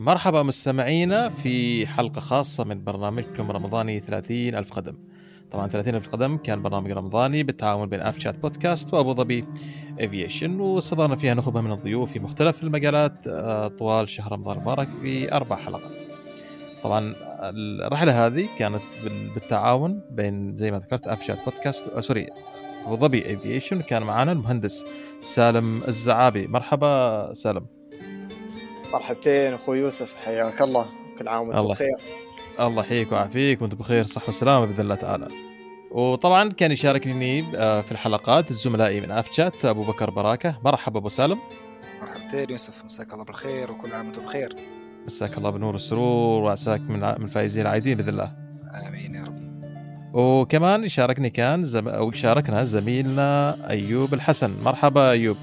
مرحبا مستمعينا في حلقة خاصة من برنامجكم رمضاني 30 ألف قدم. طبعا 30 ألف قدم كان برنامج رمضاني بالتعاون بين Av Chat بودكاست وأبو ظبي Aviation واستضفنا فيها نخبة من الضيوف في مختلف المجالات آه، طوال شهر رمضان المبارك في أربع حلقات. طبعا الرحلة هذه كانت بالتعاون بين زي ما ذكرت Av Chat بودكاست آه، sorry أبو ظبي Aviation كان معنا المهندس سالم الزعابي. مرحبا سالم. مرحبتين أخوي يوسف حياك الله كل عام وأنت بخير. الله يحييك ويعافيك وأنت بخير صحة وسلامة بإذن الله تعالى. وطبعا كان يشاركني آه، في الحلقات زملائي من افشات أبو بكر براكه مرحبا أبو سالم. مرحبتين يوسف مساك الله بالخير وكل عام وأنت بخير. مساك الله بالنور والسرور وعساك من من الفائزين العايدين بإذن الله. آمين يا رب. وكمان يشاركني كان زم... أو شاركنا زميلنا أيوب الحسن. مرحبا أيوب.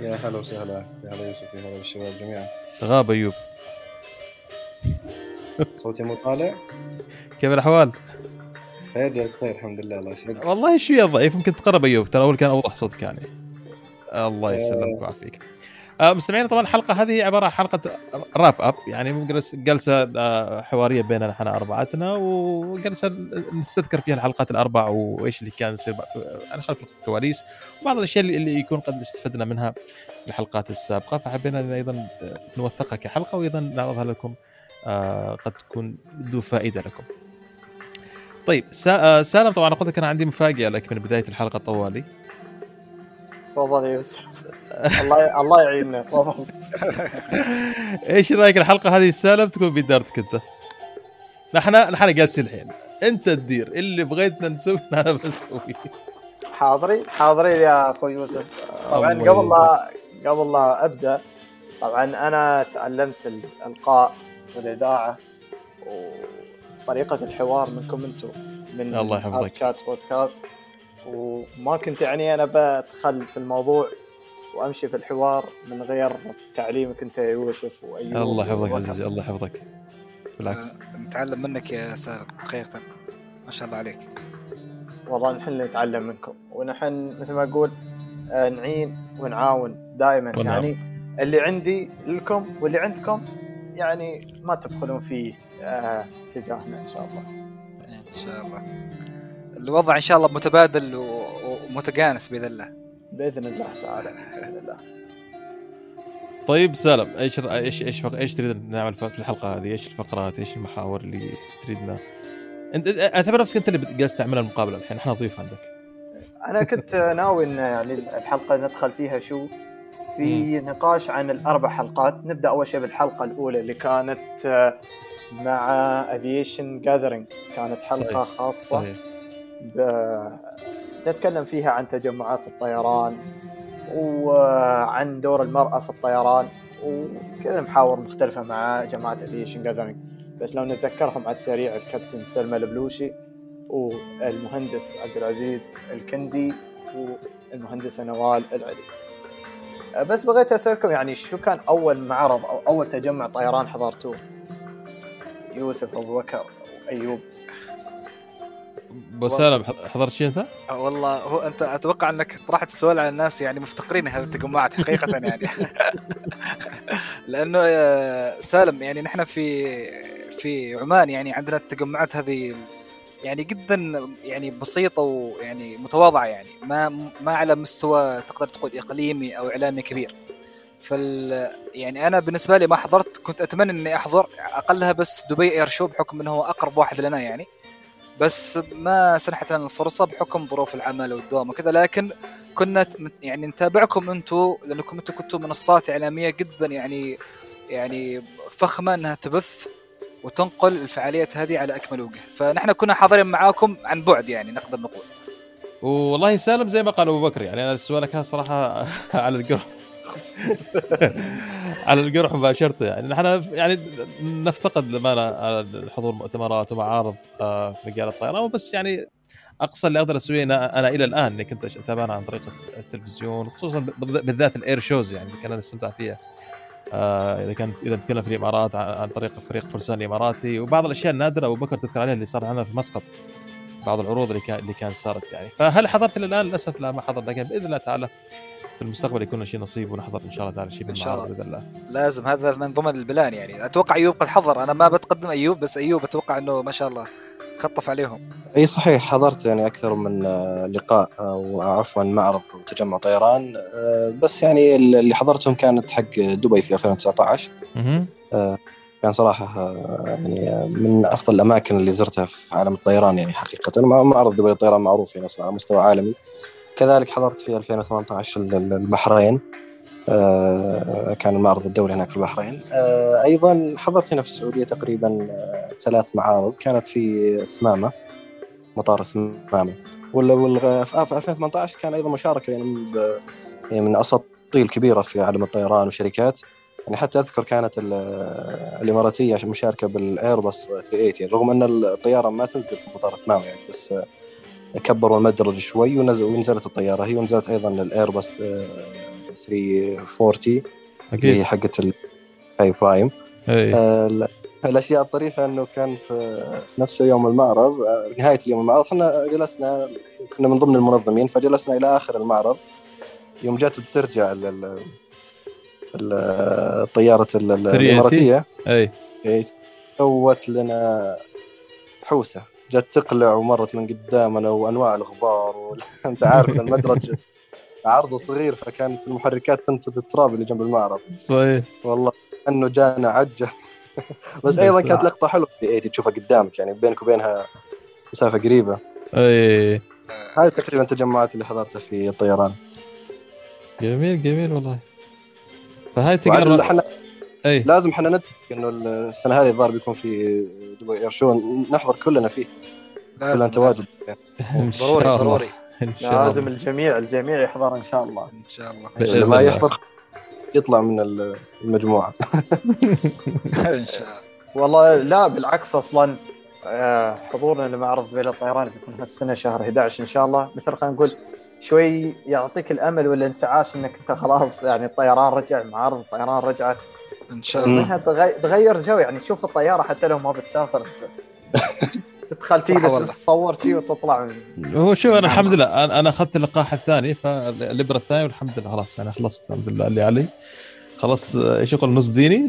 يا هلا وسهلا يا هلا يوسف يا هلا بالشباب جميعا. غاب أيوب صوتي مو طالع؟ كيف الأحوال؟ خير جاي بخير الحمد لله الله يسعدك والله شوية ضعيف ممكن تقرب أيوب ترى أول كان أوضح صوتك يعني الله يسلمك آه. ويعافيك آه مستمعين طبعا الحلقة هذه عبارة عن حلقة راب اب يعني جلسه آه، حوارية بيننا إحنا أربعتنا وجلسة نستذكر فيها الحلقات الأربع وإيش اللي كان يصير يعني خلف الكواليس وبعض الأشياء اللي يكون قد استفدنا منها الحلقات السابقة فحبينا أن أيضا نوثقها كحلقة وأيضا نعرضها لكم آه قد تكون ذو فائدة لكم. طيب آه، سالم طبعا قلت لك أنا عندي مفاجأة لك من بداية الحلقة طوالي. تفضل يا يوسف. الله الله يعيننا تفضل. إيش رأيك الحلقة هذه سالم؟ تكون بدارتك أنت؟ نحن نحن جالسين الحين. أنت تدير. اللي بغيتنا نسوي أنا بسوي. حاضرين حاضرين يا أخوي يوسف. طبعا قبل لا قبل لا أبدأ طبعا أنا تعلمت الألقاء والإذاعة وطريقة الحوار منكم أنتم من الله يحفظك. شات بودكاست وما كنت يعني أنا بدخل في الموضوع وأمشي في الحوار من غير تعليمك انت يا يوسف وأيوب الله يحفظك عزيزي الله يحفظك. بالعكس. نتعلم منك يا سالم حقيقه ما شاء الله عليك. والله نحن نتعلم منكم. ونحن مثل ما أقول نعين ونعاون دائما يعني اللي عندي لكم واللي عندكم يعني ما تبخلون فيه آه تجاهنا إن شاء الله إن شاء الله الوضع إن شاء الله متبادل ومتجانس بإذن الله بإذن الله تعالى بإذن الله طيب سالم إيش إيش إيش إيش تريد نعمل في الحلقة هذه؟ إيش الفقرات؟ إيش المحاور اللي تريدنا؟ انت أعتبر نفسك أنت اللي جالس تعمل المقابلة الحين إحنا ضيف عندك. أنا كنت ناوي إن يعني الحلقة ندخل فيها شو؟ في. نقاش عن الأربع حلقات، نبدأ أول شيء بالحلقة الأولى اللي كانت مع Aviation Gathering، كانت حلقة صحيح. خاصه صحيح. نتكلم فيها عن تجمعات الطيران وعن دور المرأة في الطيران وكذا محاور مختلفة مع جماعة Aviation Gathering بس لو نتذكرهم على السريع الكابتن سلمى البلوشي والمهندس عبد العزيز الكندي والمهندسة نوال العلي بس بغيت أسألكم يعني شو كان أول معرض أو أول تجمع طيران حضرتوه؟ يوسف أبو بكر وأيوب ابو سالم حضرت شيء أنت؟ والله هو أنت أتوقع إنك طرحت السؤال على الناس يعني مفتقرين هذه التجمعات حقيقة يعني لأنه سالم يعني نحن في في عمان يعني عندنا التجمعات هذه يعني جدا يعني بسيطة ويعني متواضعة يعني. ما ما على مستوى تقدر تقول إقليمي أو إعلامي كبير. فال يعني أنا بالنسبة لي ما حضرت كنت أتمنى إني أحضر أقلها بس دبي اير شو بحكم إنه هو أقرب واحد لنا يعني. بس ما سنحت لنا الفرصة بحكم ظروف العمل والدوام وكذا. لكن كنا يعني نتابعكم أنتم لأنكم أنتم كنتوا منصات إعلامية جدا يعني يعني فخمة إنها تبث. وتنقل الفعاليات هذه على أكمل وجه. فنحن كنا حاضرين معاكم عن بعد يعني نقدر نقول. والله سالم زي ما قال أبو بكر يعني أنا سؤالك هذا صراحة على القرب على القرح مباشرة يعني. نحن يعني نفتقد لما حضور مؤتمرات ومعارض آه، في مجال الطيران. بس يعني أقصى اللي أقدر أسويه أنا, أنا إلى الآن إني كنت اتابعها عن طريق التلفزيون خصوصا بالذات الإير شوز يعني كنا نستمتع فيها. إذا كان إذا نتكلم في الإمارات عن طريق فريق فرسان الإماراتي. وبعض الأشياء النادرة أبو بكر تذكر عليها اللي صار عندنا في مسقط بعض العروض اللي كان اللي كانت صارت يعني. فهل حضرت إلى الآن؟ للأسف لا ما حضرت. لكن بإذن الله تعالى في المستقبل يكون شيء نصيب ونحضر إن شاء الله تعالى شيء إن شاء بالمعارض بإذن الله. لازم. هذا من ضمن البلان يعني. أتوقع أيوب قد حضر. أنا ما بتقدم أيوب بس أيوب أتوقع إنه ما شاء الله. خطف عليهم. إي صحيح حضرت يعني أكثر من آه، لقاء أو عفوا معرض وتجمع طيران آه، بس يعني اللي حضرتهم كانت حق دبي في 2019 مهم. كان صراحة آه، يعني آه، من أفضل الأماكن اللي زرتها في عالم الطيران يعني حقيقة. مع- معرض دبي للطيران معروف يعني أصلا على مستوى عالمي. كذلك حضرت في 2018 ال- ال- البحرين. آه، كان المعرض الدولي هناك في البحرين. آه، أيضا حضرت هنا في السعودية تقريبا آه، ثلاث معارض. كانت في الثمامه مطار الثمامة. ولا في في 2018 كان أيضا مشاركة يعني يعني من اساطير الكبيره في عالم الطيران وشركات يعني حتى أذكر كانت ال- الإماراتية مشاركة بالايرباص 380 رغم أن الطيارة ما تنزل في مطار ثمامه يعني بس آه، كبروا المدرج شوي ونزل ونزلت الطيارة. هي ونزلت أيضا الايرباص آه، 340 اللي هي أكيد حقت الهاي برايم إي. آه، ال- الأشياء الطريفة إنه كان في, في نفس يوم المعرض آه، نهاية اليوم المعرض إحنا جلسنا كنا من ضمن المنظمين فجلسنا إلى آخر المعرض. يوم جات بترجع ال- ال- ال- طيارة ال- ال- 380. الإماراتية. إي. سوت لنا حوسة. جت تقلع ومرت من قدامنا وأنواع الغبار وال- أنت عارف المدرج عرضه صغير فكانت المحركات تنفذ التراب اللي جنب المعرض. صحيح. والله انه جانا عجه بس أيضا كانت لقطة حلوة في 80 تشوفها قدامك يعني بينك وبينها مسافة قريبة. أي. هذه تقريبا التجمعات اللي حضرتها في الطيران. جميل جميل والله. فهاي تقرر إحنا أي. لازم إحنا نتفق إنه السنة هذه الظاهر بيكون في دبي اير شو نحضر كلنا فيه. كلنا تواجد ضروري ضروري. لازم الجميع الجميع يحضر إن شاء الله. إن شاء الله. اللي ما. يحضر يطلع من المجموعة. إن شاء الله. والله لا بالعكس أصلا آه، حضورنا لمعرض بين الطيران بيكون هالسنة شهر 11 إن شاء الله. مثل خلينا نقول شوي يعطيك الأمل والانتعاش إنك أنت خلاص يعني الطيران رجع معارض الطيران رجعت إن شاء الله. تغير جو يعني. تشوف الطيارة حتى لو ما بتسافر. تجلس تصور شي وتطلع من هو شوف أنا نعم الحمد. لله أنا أنا أخذت اللقاح الثاني فالابره الثانية والحمد لله خلاص أنا خلصت الحمد لله اللي علي. آه، إيش يقول نص ديني؟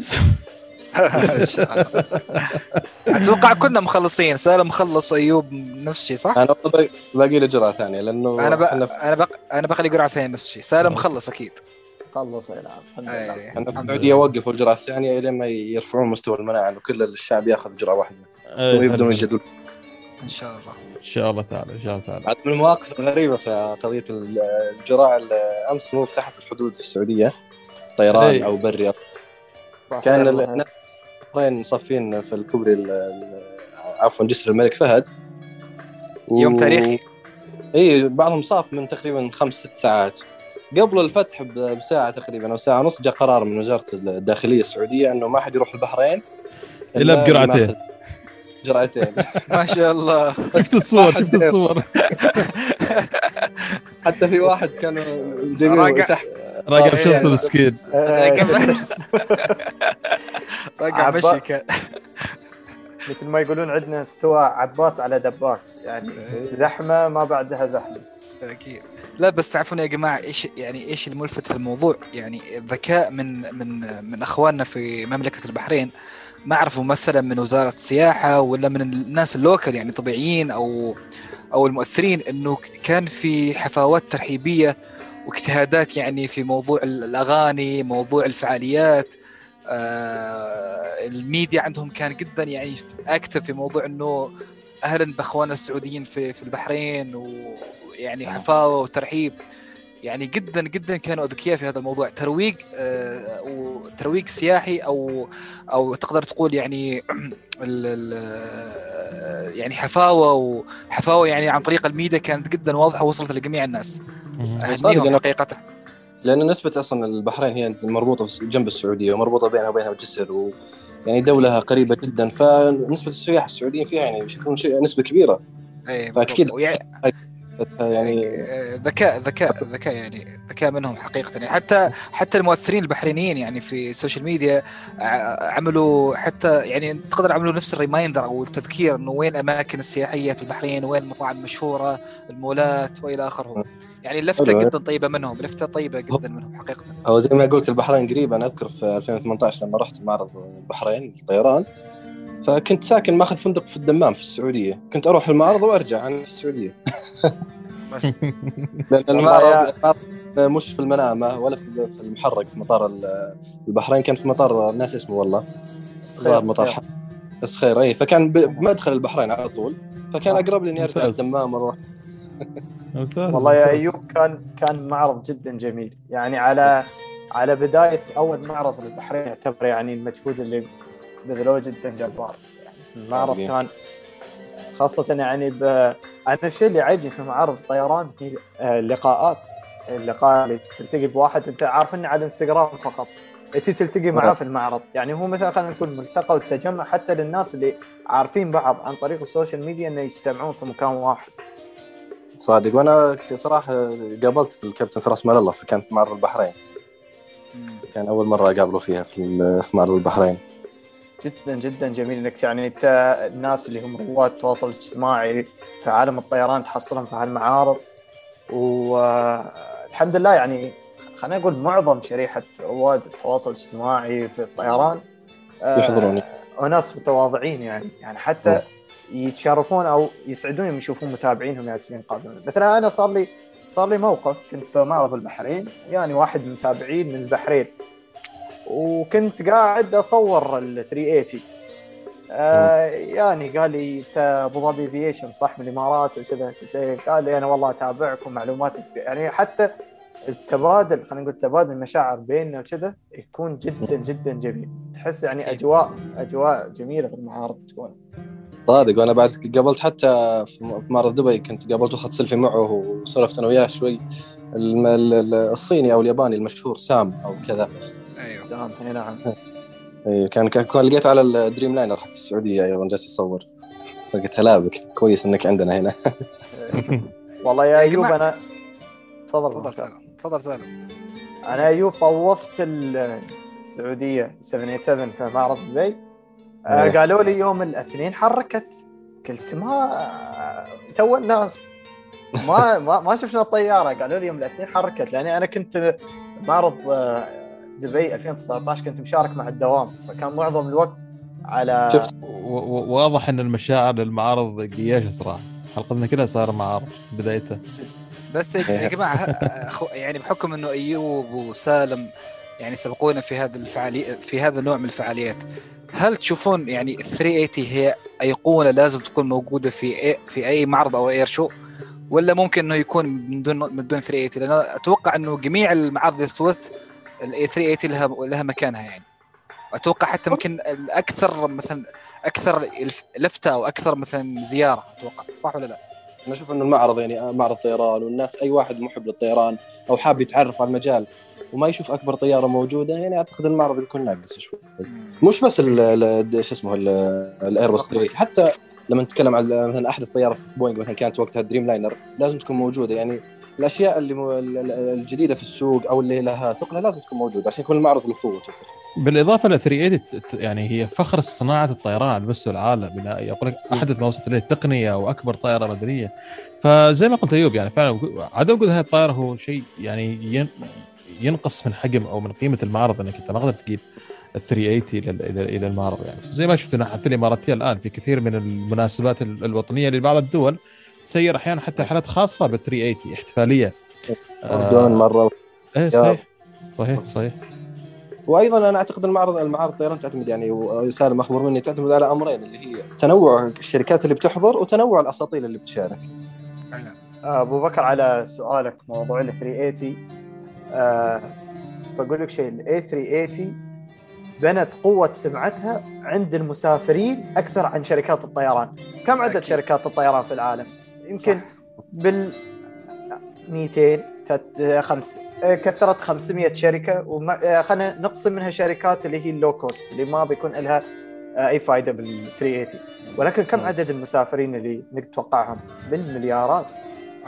أتوقع كنا مخلصين سالم مخلص أيوب نفس الشيء صح؟ أنا باقي لي جرعة ثانية لأنه أنا بق... أنا بق... أنا باقي لي قرعه ثانية نفس الشيء سالم مخلص أكيد. خلص يلعب الحمد لله. الحمد السعوديه وقفوا الجرعة الثانية الين ما يرفعون مستوى المناعة إنه كل الشعب ياخذ جرعة واحدة. ثم يبدون ان يجدون. إن شاء الله شاء الله تعالى إن شاء الله تعالى عاد من المواقف الغريبة في قضية الجراع أمس مو فتحت الحدود في السعودية طيران إيه. أو بري. كان الاخرين صافين في الكوبري ال- ال- عفوا جسر الملك فهد و- يوم تاريخي. اي بعضهم صاف من تقريبا خمس ست ساعات قبل الفتح بساعة تقريبا أو ساعة ونص جاء قرار من وزارة الداخلية السعودية إنه ما حد يروح البحرين إلا بجرعتين. جرعتين. ما شاء الله. شفت الصور شفت الصور. حتى في واحد كانوا جايبين راقع. راقع إيه. شفته مسكين. آه، مشي. كان مثل ما يقولون عندنا استوى عباس على دباس. يعني زحمة ما بعدها زحمة. أكيد. لا بس تعرفون يا جماعة إيش يعني إيش الملفت في الموضوع؟ يعني الذكاء من من من أخواننا في مملكة البحرين. ما اعرفوا مثلا من وزارة السياحة ولا من الناس اللوكل يعني طبيعيين أو أو المؤثرين إنه كان في حفاوات ترحيبية واجتهادات يعني في موضوع الأغاني موضوع الفعاليات. آه الميديا عندهم كان جدا يعني أكتف في موضوع إنه أهلا بأخواننا السعوديين في في البحرين ويعني حفاوة وترحيب. يعني جدا جدا كانوا أذكياء في هذا الموضوع. ترويج آه وترويج سياحي أو أو تقدر تقول يعني ال ال يعني حفاوة وحفاوه يعني عن طريق الميديا كانت جدا واضحة ووصلت لجميع الناس. اهنيهم لأن- حقيقة. لأن نسبة أصلا البحرين هي مربوطة جنب السعودية ومربوطة بينها وبينها بجسر و يعني دولة قريبة جدا. فنسبة السياح السعوديين فيها يعني بيكون شيء نسبة كبيرة. اي فأكيد. ويع- يعني آه، ذكاء ذكاء ذكاء يعني ذكاء منهم حقيقة يعني. حتى حتى المؤثرين البحرينيين يعني في ال social media ع- عملوا حتى يعني تقدر عملوا نفس الريمايندر أو التذكير إنه وين الأماكن السياحية في البحرين وين المطاعم المشهورة المولات وإلى آخره. يعني حلو. جدا طيبة منهم لفتة طيبة جدا منهم حقيقة. هو زي ما أقول لك البحرين قريب أنا أذكر في 2018 لما رحت معرض البحرين الطيران فكنت ساكن ماخذ فندق في الدمام في السعودية. كنت أروح المعرض وأرجع أنا في السعودية. لأن المعرض المعرض مش في المنامة ولا في المحرق في مطار ال- البحرين كان في مطار ناس اسمه والله. صخير مطار. الصخير أي فكان بمدخل البحرين على طول. فكان أقرب لي إني أرجع. الدمام وأروح. ممتاز والله يا. أيوب كان كان معرض جدا جميل. يعني على على بداية أول معرض للبحرين يعتبر يعني المجهود اللي بذلوه جدا جبار يعني المعرض. كان خاصة يعني ب... أنا الشيء اللي عيبني في معارض الطيران هي آه، اللقاءات. اللقاء اللي تلتقي بواحد أنت عارف إنه على إنستغرام فقط. أنت تلتقي معاه نعم. في المعرض. يعني هو مثلا خلينا نقول ملتقى والتجمع حتى للناس اللي عارفين بعض عن طريق ال social media إنه يجتمعون في مكان واحد. صادق. وأنا صراحة قابلت الكابتن فراس مال الله فكان في معرض البحرين. كان أول مرة أقابله فيها في معرض البحرين. جدا جدا جميل إنك يعني أنت الناس اللي هم رواد التواصل الاجتماعي في عالم الطيران تحصلهم في هالمعارض. والحمد لله يعني خلينا نقول معظم شريحة رواد التواصل الاجتماعي في الطيران آه، يحضروني. وناس متواضعين يعني يعني حتى يتشرفون أو يسعدون يوم يشوفون متابعينهم جالسين يقابلون. مثلا أنا صار لي صار لي موقف كنت في معرض البحرين يعني واحد من المتابعين من البحرين وكنت قاعد أصور ال 380 آه يعني قال لي انت أبو ظبي Aviation صح من الإمارات وكذا. قال لي أنا والله اتابعك ومعلوماتك يعني حتى التبادل خلينا نقول تبادل المشاعر بيننا وكذا يكون جدا جدا جميل. تحس يعني أجواء أجواء جميلة في المعارض تكون. صادق. وأنا بعد قابلت حتى في معرض دبي كنت قابلته اخذت سيلفي معه وسولفت أنا وياه شوي. الصيني أو الياباني المشهور سام أو كذا. أيوه. تمام اي نعم. إيه، كان كان كان لقيته على ال Dreamliner حق السعودية أيضا جالس يصور فقلت هلا بك كويس إنك عندنا هنا. والله يا يا أيوب. أنا تفضل تفضل. سالم تفضل سالم. أنا أيوب طوفت ال- السعودية 787 في معرض دبي آه، إيه. قالوا لي يوم الاثنين حركت. قلت ما تو الناس. ما ما, ما شفنا الطيارة. قالوا لي يوم الاثنين حركت لأني أنا كنت معرض آه، دبي 2019 كنت مشارك مع الدوام فكان معظم الوقت على شفت. و- و- واضح إن المشاعر للمعارض قياشه صراحة. حلقتنا كلها صار معارض بدايته بس يا يا جماعة يعني بحكم إنه أيوب وسالم يعني سبقونا في هذا الفعالي في هذا النوع من الفعاليات هل تشوفون يعني ال 380 هي أيقونة لازم تكون موجودة في أي في أي معرض أو air show ولا ممكن إنه يكون من دون من دون 380 لأن أتوقع إنه جميع المعارض السويث ال A380 لها لها مكانها يعني. أتوقع حتى يمكن الأكثر مثلا أكثر لفتة أو أكثر مثلا زيارة أتوقع. صح ولا لا؟ أنا أشوف إنه المعرض يعني معرض طيران والناس أي واحد محب للطيران أو حاب يتعرف على المجال وما يشوف أكبر طيارة موجودة يعني أعتقد المعرض بيكون ناقص شوي. مش بس شو اسمه ال- الايرباص 380 حتى لما نتكلم عن مثلا أحدث طيارة في بوينغ مثلا كانت وقتها دريم لاينر لازم تكون موجودة يعني. الأشياء اللي مو- الجديدة في السوق أو اللي لها ثقله لازم تكون موجودة عشان يكون المعرض له قوته بالاضافه ل 380 ت- يعني هي فخر صناعة الطيران على مستوى العالم يقول لك أحدث ما وصلت اليه التقنية واكبر طائرة مدنية. فزي ما قلت أيوب يعني فعلا عدم وجود هذه الطائرة هو شيء يعني ين- ينقص من حجم أو من قيمة المعرض إنك أنت ما تقدر تجيب ال 380 إلى إلى المعرض. يعني زي ما شفت حتى الإماراتية الآن في كثير من المناسبات ال- الوطنية لبعض الدول تسير أحيانا حتى حالات خاصة بال 380 احتفالية. اردن مرة. إيه صحيح. صحيح صحيح. وأيضا أنا أعتقد المعرض المعارض الطيران تعتمد يعني وسالم أخبر مني تعتمد على أمرين اللي هي تنوع الشركات اللي بتحضر وتنوع الاساطيل اللي بتشارك. آه، أبو بكر على سؤالك موضوع ال 380 آه بقول لك شيء ال A380 بنت قوة سمعتها عند المسافرين أكثر عن شركات الطيران. كم عدد أكيد. شركات الطيران في العالم؟ يمكن. بال 200 كت- خمس آه، كثرت 500 شركة وخلينا نقسم منها شركات اللي هي ال low cost اللي ما بيكون لها آه، أي فائدة بال 380 ولكن كم مم. عدد المسافرين اللي نتوقعهم؟ بالمليارات.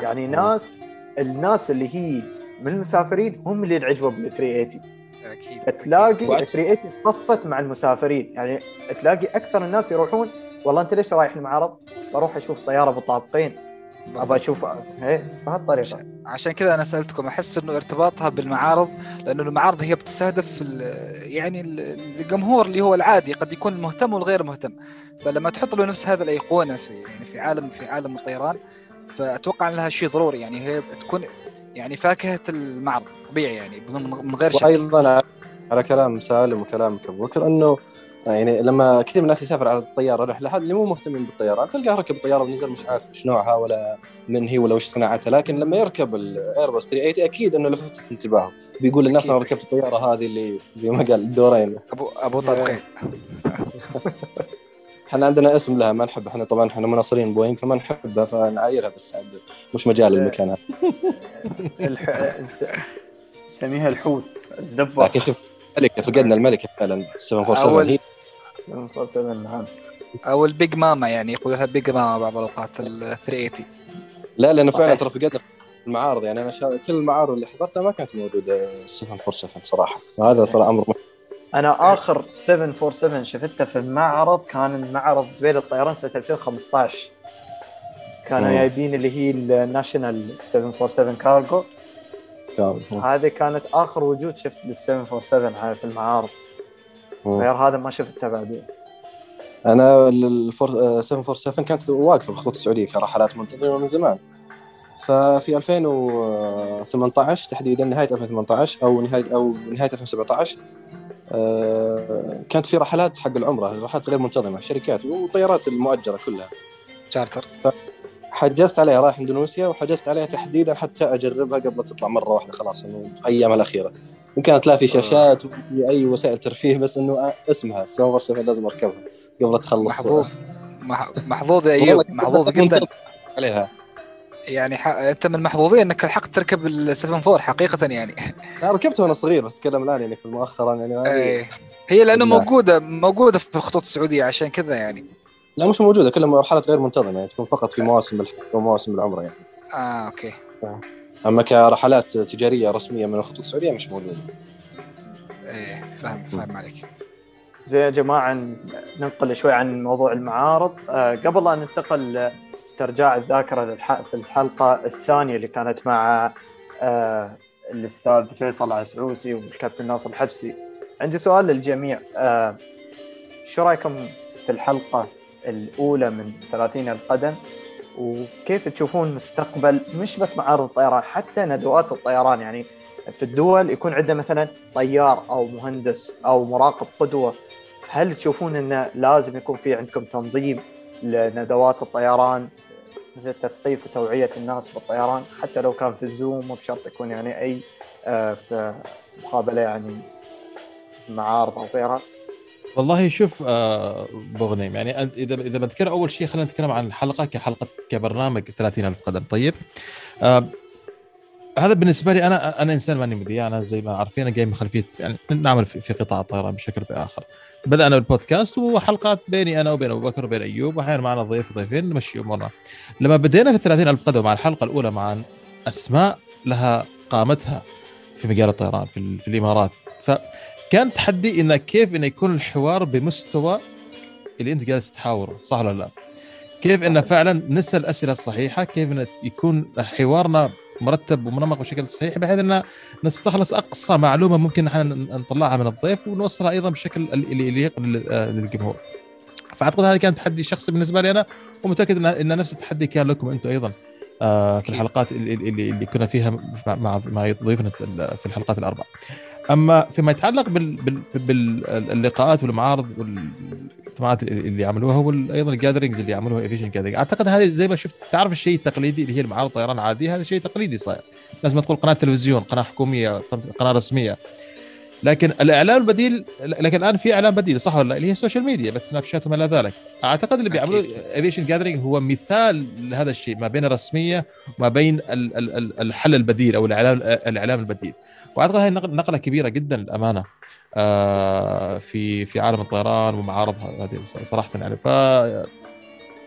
يعني ناس الناس اللي هي من المسافرين هم اللي انعجبوا بال 380 أكيد تلاقي وعد- 380 صفت مع المسافرين. يعني تلاقي أكثر الناس يروحون والله انت ليش رايح المعرض؟ بروح أشوف طياره بطابقين ابى أشوف إيه؟ بهالطريقة. عشان كذا أنا سألتكم أحس إنه ارتباطها بالمعارض لأنه المعارض هي بتستهدف ال- يعني ال- الجمهور اللي هو العادي قد يكون المهتم والغير مهتم. فلما تحط له نفس هذا الأيقونة في يعني في عالم في عالم الطيران فأتوقع ان لها شيء ضروري يعني هي تكون يعني فاكهة المعرض طبيعي يعني من من غير شك. وأيضا على كلام سالم وكلامك أبو بكر إنه يعني لما كثير من الناس يسافر على الطيارة رحله اللي مو مهتمين بالطيران تلقاه ركب الطيارة ونزل مش عارف إيش نوعها ولا من هي ولا وش صناعتها لكن لما يركب الايرباس 380 أكيد إنه لفتت انتباهه. بيقول للناس. أنا ركبت الطيارة هذه اللي زي ما قال دورين. ابو أبو طارقين إحنا عندنا اسم لها ما نحب إحنا طبعا إحنا مناصرين بوينغ فما نحبها فنعايرها بس عاد مش مجال المكان هذا. نسميها الحوت الدبة. لكن شوف الملكة فقدنا الملكة فعلا 747 أول- هي 747 نعم أو ال big mama يعني يقولوا لها big mama بعض الأوقات ال 380 لا لأنه فعلا. ترى فقدنا المعارض يعني أنا شا... كل المعارض اللي حضرتها ما كانت موجودة 747 صراحة وهذا ترى أمر مهم. أنا آخر 747 شفتها في المعرض كان معرض دبي الطيران سنة 2015 كانوا. جايبين اللي هي الناشونال 747 كارجو كان هذه كانت آخر وجود شفت لل 747 في المعارض. غير هذا ما شفتها بعدين. أنا ال 747 كانت واقفه بالخطوط السعودية كرحلات منتظمة من زمان. ففي 2018 تحديدا نهاية 2018 أو نهاية أو نهاية 2017 آه، كانت في رحلات حق العمرة رحلات غير منتظمة شركات وطيارات المؤجرة كلها. تشارتر. حجزت عليها رايح إندونيسيا وحجزت عليها تحديدا حتى أجربها قبل تطلع مرة واحدة خلاص إنه في أيامها الأخيرة. وكانت لا في شاشات وفي أي وسائل ترفيه بس إنه اسمها السوبر 7 لازم أركبها قبل تخلص. محظوظ. مح- محظوظ يا أيوب محظوظ جدا. عليها. يعني ح... أنت من المحظوظين إنك لحقت تركب ال 74 حقيقة يعني. أنا ركبتها وأنا صغير بس اتكلم الآن يعني في مؤخرا يعني إيه. هي لأنه بالله. موجودة موجودة في الخطوط السعودية عشان كذا يعني. لا مش موجودة كلها مرحلات غير منتظمة يعني تكون فقط في مواسم الحج ومواسم العمرة يعني. آه okay. أما كرحلات تجارية رسمية من الخطوط السعودية مش موجودة. إيه فاهم فاهم عليك. زي يا جماعة ننقل شوي عن موضوع المعارض. آه، قبل لا ننتقل لاسترجاع الذاكرة في الحلقة الثانية اللي كانت مع آه، الأستاذ فيصل عسعوسي والكابتن ناصر الحبسي عندي سؤال للجميع. آه، شو رأيكم في الحلقة الأولى من 30 القدم؟ وكيف تشوفون مستقبل؟ مش بس معارض الطيران حتى ندوات الطيران. يعني في الدول يكون عندنا مثلا طيار أو مهندس أو مراقب قدوة. هل تشوفون انه لازم يكون في عندكم تنظيم لندوات الطيران مثل تثقيف وتوعية الناس بالطيران؟ حتى لو كان في الزوم مو بشرط يكون يعني أي آه، في مقابلة يعني معارض أو غيرها. والله شوف آه بغنيم يعني إذا إذا بنتكلم أول شيء خلينا نتكلم عن الحلقة كحلقة كبرنامج 30000 قدم طيب آه هذا بالنسبة لي أنا أنا إنسان ماني مذيع أنا زي ما عارفين أنا جاي من خلفية يعني نعمل في, قطاع الطيران بشكل بآخر. بدأنا بالبودكاست وحلقات بيني أنا وبين أبو بكر وبين أيوب وأحيانا معنا ضيف وضيفين نمشي أمورنا. لما بدينا في 30000 قدم مع الحلقة الأولى مع أسماء لها قامتها في مجال الطيران في, في الإمارات. فكان تحدي انه كيف انه يكون الحوار بمستوى اللي أنت جالس تحاوره صح ولا لا؟ كيف انه فعلا نسأل الاسئله الصحيحه، كيف انه يكون حوارنا مرتب ومنمق بشكل صحيح بحيث إن نستخلص أقصى معلومة ممكن إحنا نطلعها من الضيف ونوصلها أيضا بشكل اللي يليق آه، للجمهور. فأعتقد هذا كان تحدي شخصي بالنسبة لي أنا ومتأكد ان نفس التحدي كان لكم أنتم أيضا آه، في. الحلقات اللي, اللي, كنا فيها مع مع, مع ضيوفنا في الحلقات الاربع. أما فيما يتعلق بال بال باللقاءات والمعارض والاجتماعات اللي عملوها وأيضا ال gatherings اللي عملوها Aviation Gathering أعتقد هذه زي ما شفت تعرف الشيء التقليدي اللي هي المعارض طيران عاديه هذا شيء تقليدي صاير. لازم تقول قناة تلفزيون قناة حكومية؟ قناة رسمية. لكن الاعلام البديل لكن الآن في اعلام بديل صح ولا لا؟ اللي هي ال social media مثل سناب شات وما إلى ذلك. أعتقد اللي بيعملوه. Aviation Gathering هو مثال لهذا الشيء ما بين الرسمية وما بين ال- ال- ال- الحل البديل أو الاعلام الاعلام البديل. واعتقد هذه نقل- نقلة كبيرة جدا للأمانة. آه، في في عالم الطيران ومعارض هذه صراحة يعني. ف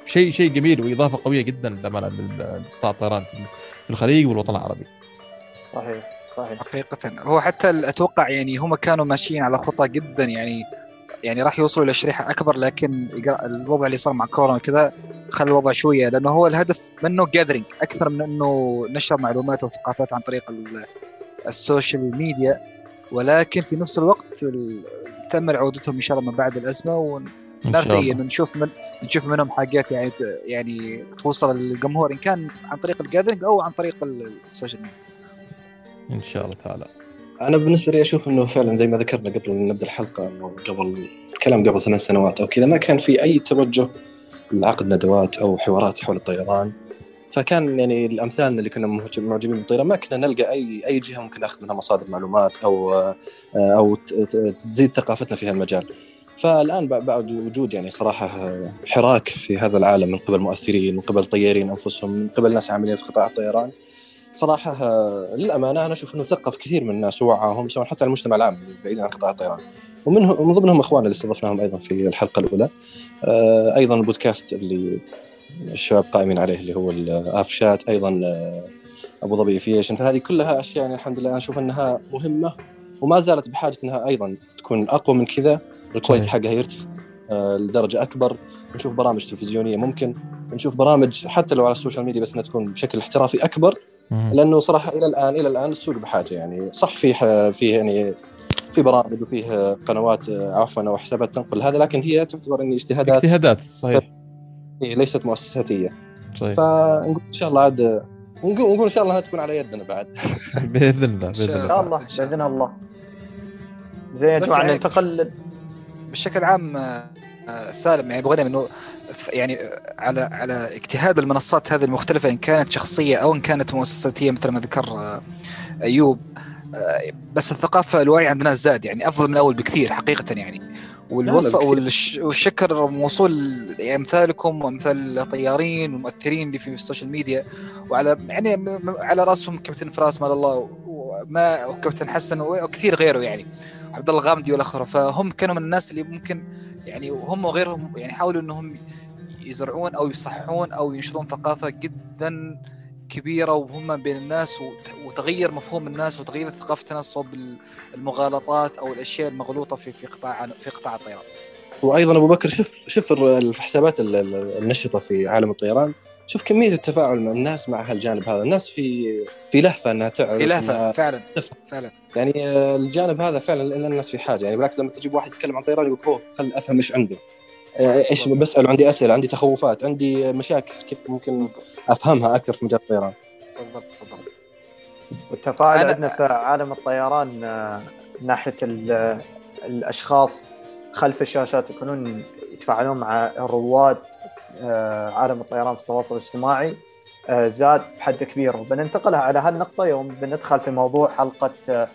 شيء شيء جميل وإضافة قوية جدا للأمانة لقطاع الطيران في الخليج والوطن العربي. صحيح صحيح. حقيقة. هو حتى أتوقع يعني هم كانوا ماشيين على خطى جدا يعني يعني راح يوصلوا إلى شريحة أكبر لكن الوضع اللي صار مع كورونا وكذا خلى الوضع شوية لأنه هو الهدف منه gathering أكثر من إنه نشر معلومات وثقافات عن طريق ال social media ولكن في نفس الوقت تم عودتهم إن شاء الله من بعد الأزمة ونرتقي نشوف من نشوف منهم حاجات يعني يعني توصل للجمهور إن كان عن طريق ال gathering أو عن طريق ال social media. إن شاء الله تعالى. أنا بالنسبة لي أشوف إنه فعلا زي ما ذكرنا قبل إن نبدأ الحلقة إنه قبل الكلام قبل ثمان سنوات أو كذا ما كان في أي توجه لعقد ندوات أو حوارات حول الطيران فكان يعني الامثالنا اللي كنا معجبين بالطيران ما كنا نلقى اي أي جهة ممكن ناخذ منها مصادر معلومات أو أو تزيد ثقافتنا في هالمجال. فالآن بعد وجود يعني صراحة حراك في هذا العالم من قبل مؤثرين من قبل طيارين أنفسهم من قبل ناس عاملين في قطاع الطيران صراحة للأمانة أنا أشوف إنه ثقف كثير من الناس ووعاهم سواء حتى المجتمع العام بعيدا عن قطاع الطيران ومنهم من ضمنهم إخواننا اللي استضفناهم أيضا في الحلقة الأولى أيضا البودكاست اللي الشباب قائمين عليه اللي هو الاف شات أيضا أبو ظبي aviation فهذه كلها أشياء يعني الحمد لله أنا أشوف أنها مهمة وما زالت بحاجة أنها أيضا تكون أقوى من كذا. ال quality حقها يرتفع لدرجة أكبر. نشوف برامج تلفزيونية ممكن نشوف برامج حتى لو على ال social media بس إنها تكون بشكل احترافي أكبر. لأنه صراحة إلى الآن إلى الآن السوق بحاجة يعني. صح فيه فيه يعني في برامج وفيه قنوات عفوا أو حسابات تنقل هذا لكن هي تعتبر اني اجتهادات. اجتهادات صحيح. ليست مؤسساتية. صحيح فنقول إن شاء الله عاد ونقول إن شاء الله انها تكون على يدنا بعد. بإذن الله بإذن الله. الله بإذن الله. زين يا جماعة ننتقل بشكل عام سالم يعني بغينا إنه يعني على على اجتهاد المنصات هذه المختلفة إن كانت شخصية أو إن كانت مؤسساتية مثل ما ذكر أيوب. بس الثقافة الوعي عندنا زاد يعني أفضل من الأول بكثير حقيقة يعني. والوص والشكر موصول امثالكم وامثال الطيارين والمؤثرين اللي في ال social media. وعلى يعني على رأسهم كابتن فراس مال الله وما وكابتن حسن وكثير غيره يعني. عبد الله الغامدي والأخر. فهم كانوا من الناس اللي ممكن يعني وهم وغيرهم يعني حاولوا إنهم يزرعون أو يصححون أو ينشرون ثقافة جدا كبيرة وهم بين الناس وتغير مفهوم الناس وتغير ثقافة الناس صوب المغالطات أو الأشياء المغلوطة في في قطاع في قطاع الطيران. وأيضا أبو بكر شوف شوف الحسابات النشطة في عالم الطيران. شوف كمية التفاعل من الناس مع هالجانب هذا. الناس في في لهفة إنها تعرف في لهفة فعلا تفهم. فعلا. يعني الجانب هذا فعلا الناس في حاجة. يعني بالعكس لما تجيب واحد يتكلم عن طيران يقول أوه خل أفهم إيش عنده. إيش بسأل عندي أسئلة عندي تخوفات عندي مشاكل كيف ممكن أفهمها أكثر في مجال الطيران. بالضبط بالضبط. والتفاعل عندنا في عالم الطيران من ناحية الأشخاص خلف الشاشات يكونون يتفاعلون مع الرواد عالم الطيران في التواصل الاجتماعي زاد بحد كبير. وبننتقل على هالنقطة يوم بندخل في موضوع حلقة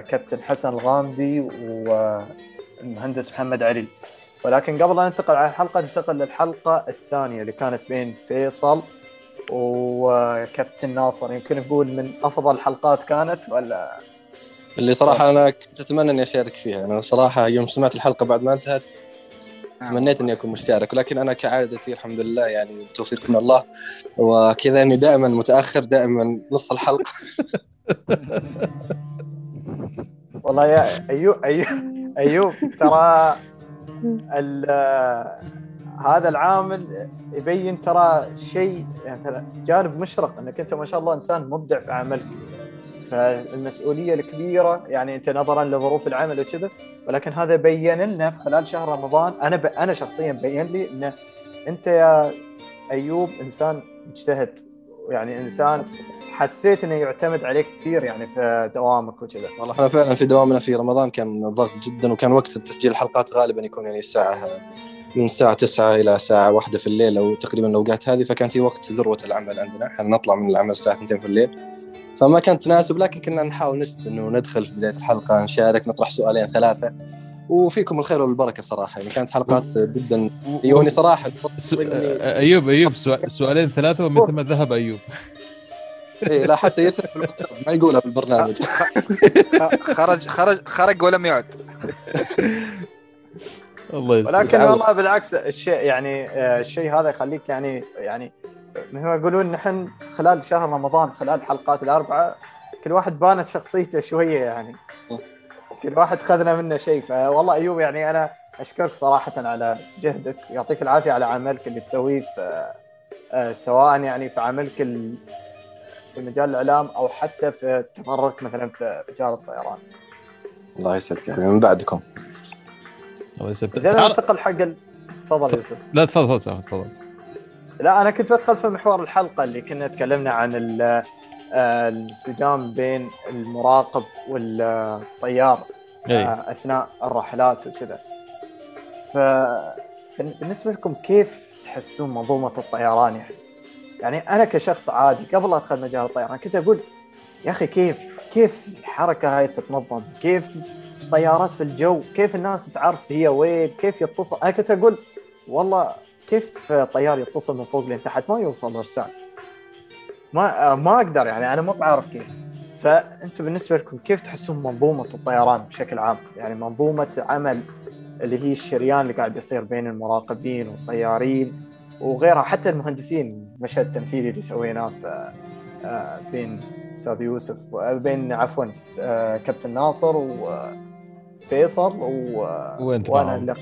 كابتن حسن الغامدي والمهندس محمد علي. ولكن قبل أن ننتقل على الحلقة ننتقل للحلقة الثانية اللي كانت بين فيصل وكابتن ناصر. يمكن نقول من أفضل الحلقات كانت ولا؟ اللي صراحة أنا كنت أتمنى إني أشارك فيها. أنا صراحة يوم سمعت الحلقة بعد ما انتهت تمنيت إني أكون مشترك. ولكن أنا كعادتي الحمد لله يعني توفيق من الله. وكذا إني دائما متأخر دائما نص الحلقة. والله يا أيوب أيوب أيوب ترى هذا العامل يبين ترى شيء يعني جانب مشرق إنك أنت ما شاء الله إنسان مبدع في عملك. فالمسؤولية الكبيرة يعني أنت نظرا لظروف العمل وكذا ولكن هذا بين لنا في خلال شهر رمضان. أنا ب... أنا شخصيا بين لي إن أنت يا أيوب إنسان مجتهد يعني إنسان حسيت إنه يعتمد عليك كثير يعني في دوامك وكذا. والله إحنا فعلا في دوامنا في رمضان كان ضغط جدا وكان وقت تسجيل الحلقات غالبا يكون يعني الساعة من الساعة 9 إلى الساعة 1 في الليل أو تقريبا الأوقات هذه فكانت هي وقت ذروة العمل عندنا. إحنا نطلع من العمل الساعة 2 في الليل. فما كان تناسب لكن كنا نحاول نجد إنه ندخل في بداية الحلقة نشارك نطرح سؤالين ثلاثة. وفيكم الخير والبركة صراحة. يعني كانت حلقات جدا يوني صراحة. أيوب أيوب سؤالين ثلاثة ومن ثم ذهب أيوب. إيه لا حتى يرسل في الواتساب ما يقولها بالبرنامج خرج خرج خرج ولم يعد الله يستر ولكن. والله بالعكس الشيء يعني آه، الشيء هذا يخليك يعني يعني مثل ما يقولون نحن خلال شهر رمضان خلال الحلقات الأربعة كل واحد بانت شخصيته شوية يعني. كل واحد خذنا منه شيء. فوالله أيوب يعني أنا أشكرك صراحة على جهدك يعطيك العافية على عملك اللي تسويه في آه، سواء يعني في عملك ال- في مجال الإعلام أو حتى في تفرغك مثلا في مجال الطيران. الله يسعدك يعني من بعدكم. الله يستر زين ننتقل حق ال... تفضل يوسف. لا تفضل تفضل تفضل لا أنا كنت بدخل في محور الحلقة اللي كنا تكلمنا عن ال- آه، الانسجام بين المراقب والطيار اي آه، أثناء الرحلات وكذا. ف بالنسبة لكم كيف تحسون منظومة الطيران يعني؟ يعني أنا كشخص عادي قبل أدخل مجال الطيران كنت أقول يا أخي كيف كيف الحركة هاي تتنظم؟ كيف طيارات في الجو؟ كيف الناس تعرف هي وين؟ كيف يتصل؟ أنا كنت أقول والله كيف طيار يتصل من فوق لين تحت ما يوصل ارسال ما ما أقدر يعني أنا ما بعرف كيف فأنتم بالنسبة لكم كيف تحسون منظومة الطيران بشكل عام يعني منظومة عمل اللي هي الشريان اللي قاعد يصير بين المراقبين والطيارين وغيرها. حتى المهندسين المشهد التنفيذي اللي سويناه في آه، بين أستاذ يوسف آه، بين عفوا آه، كابتن ناصر وفيصل و... وانت وأنا. اللي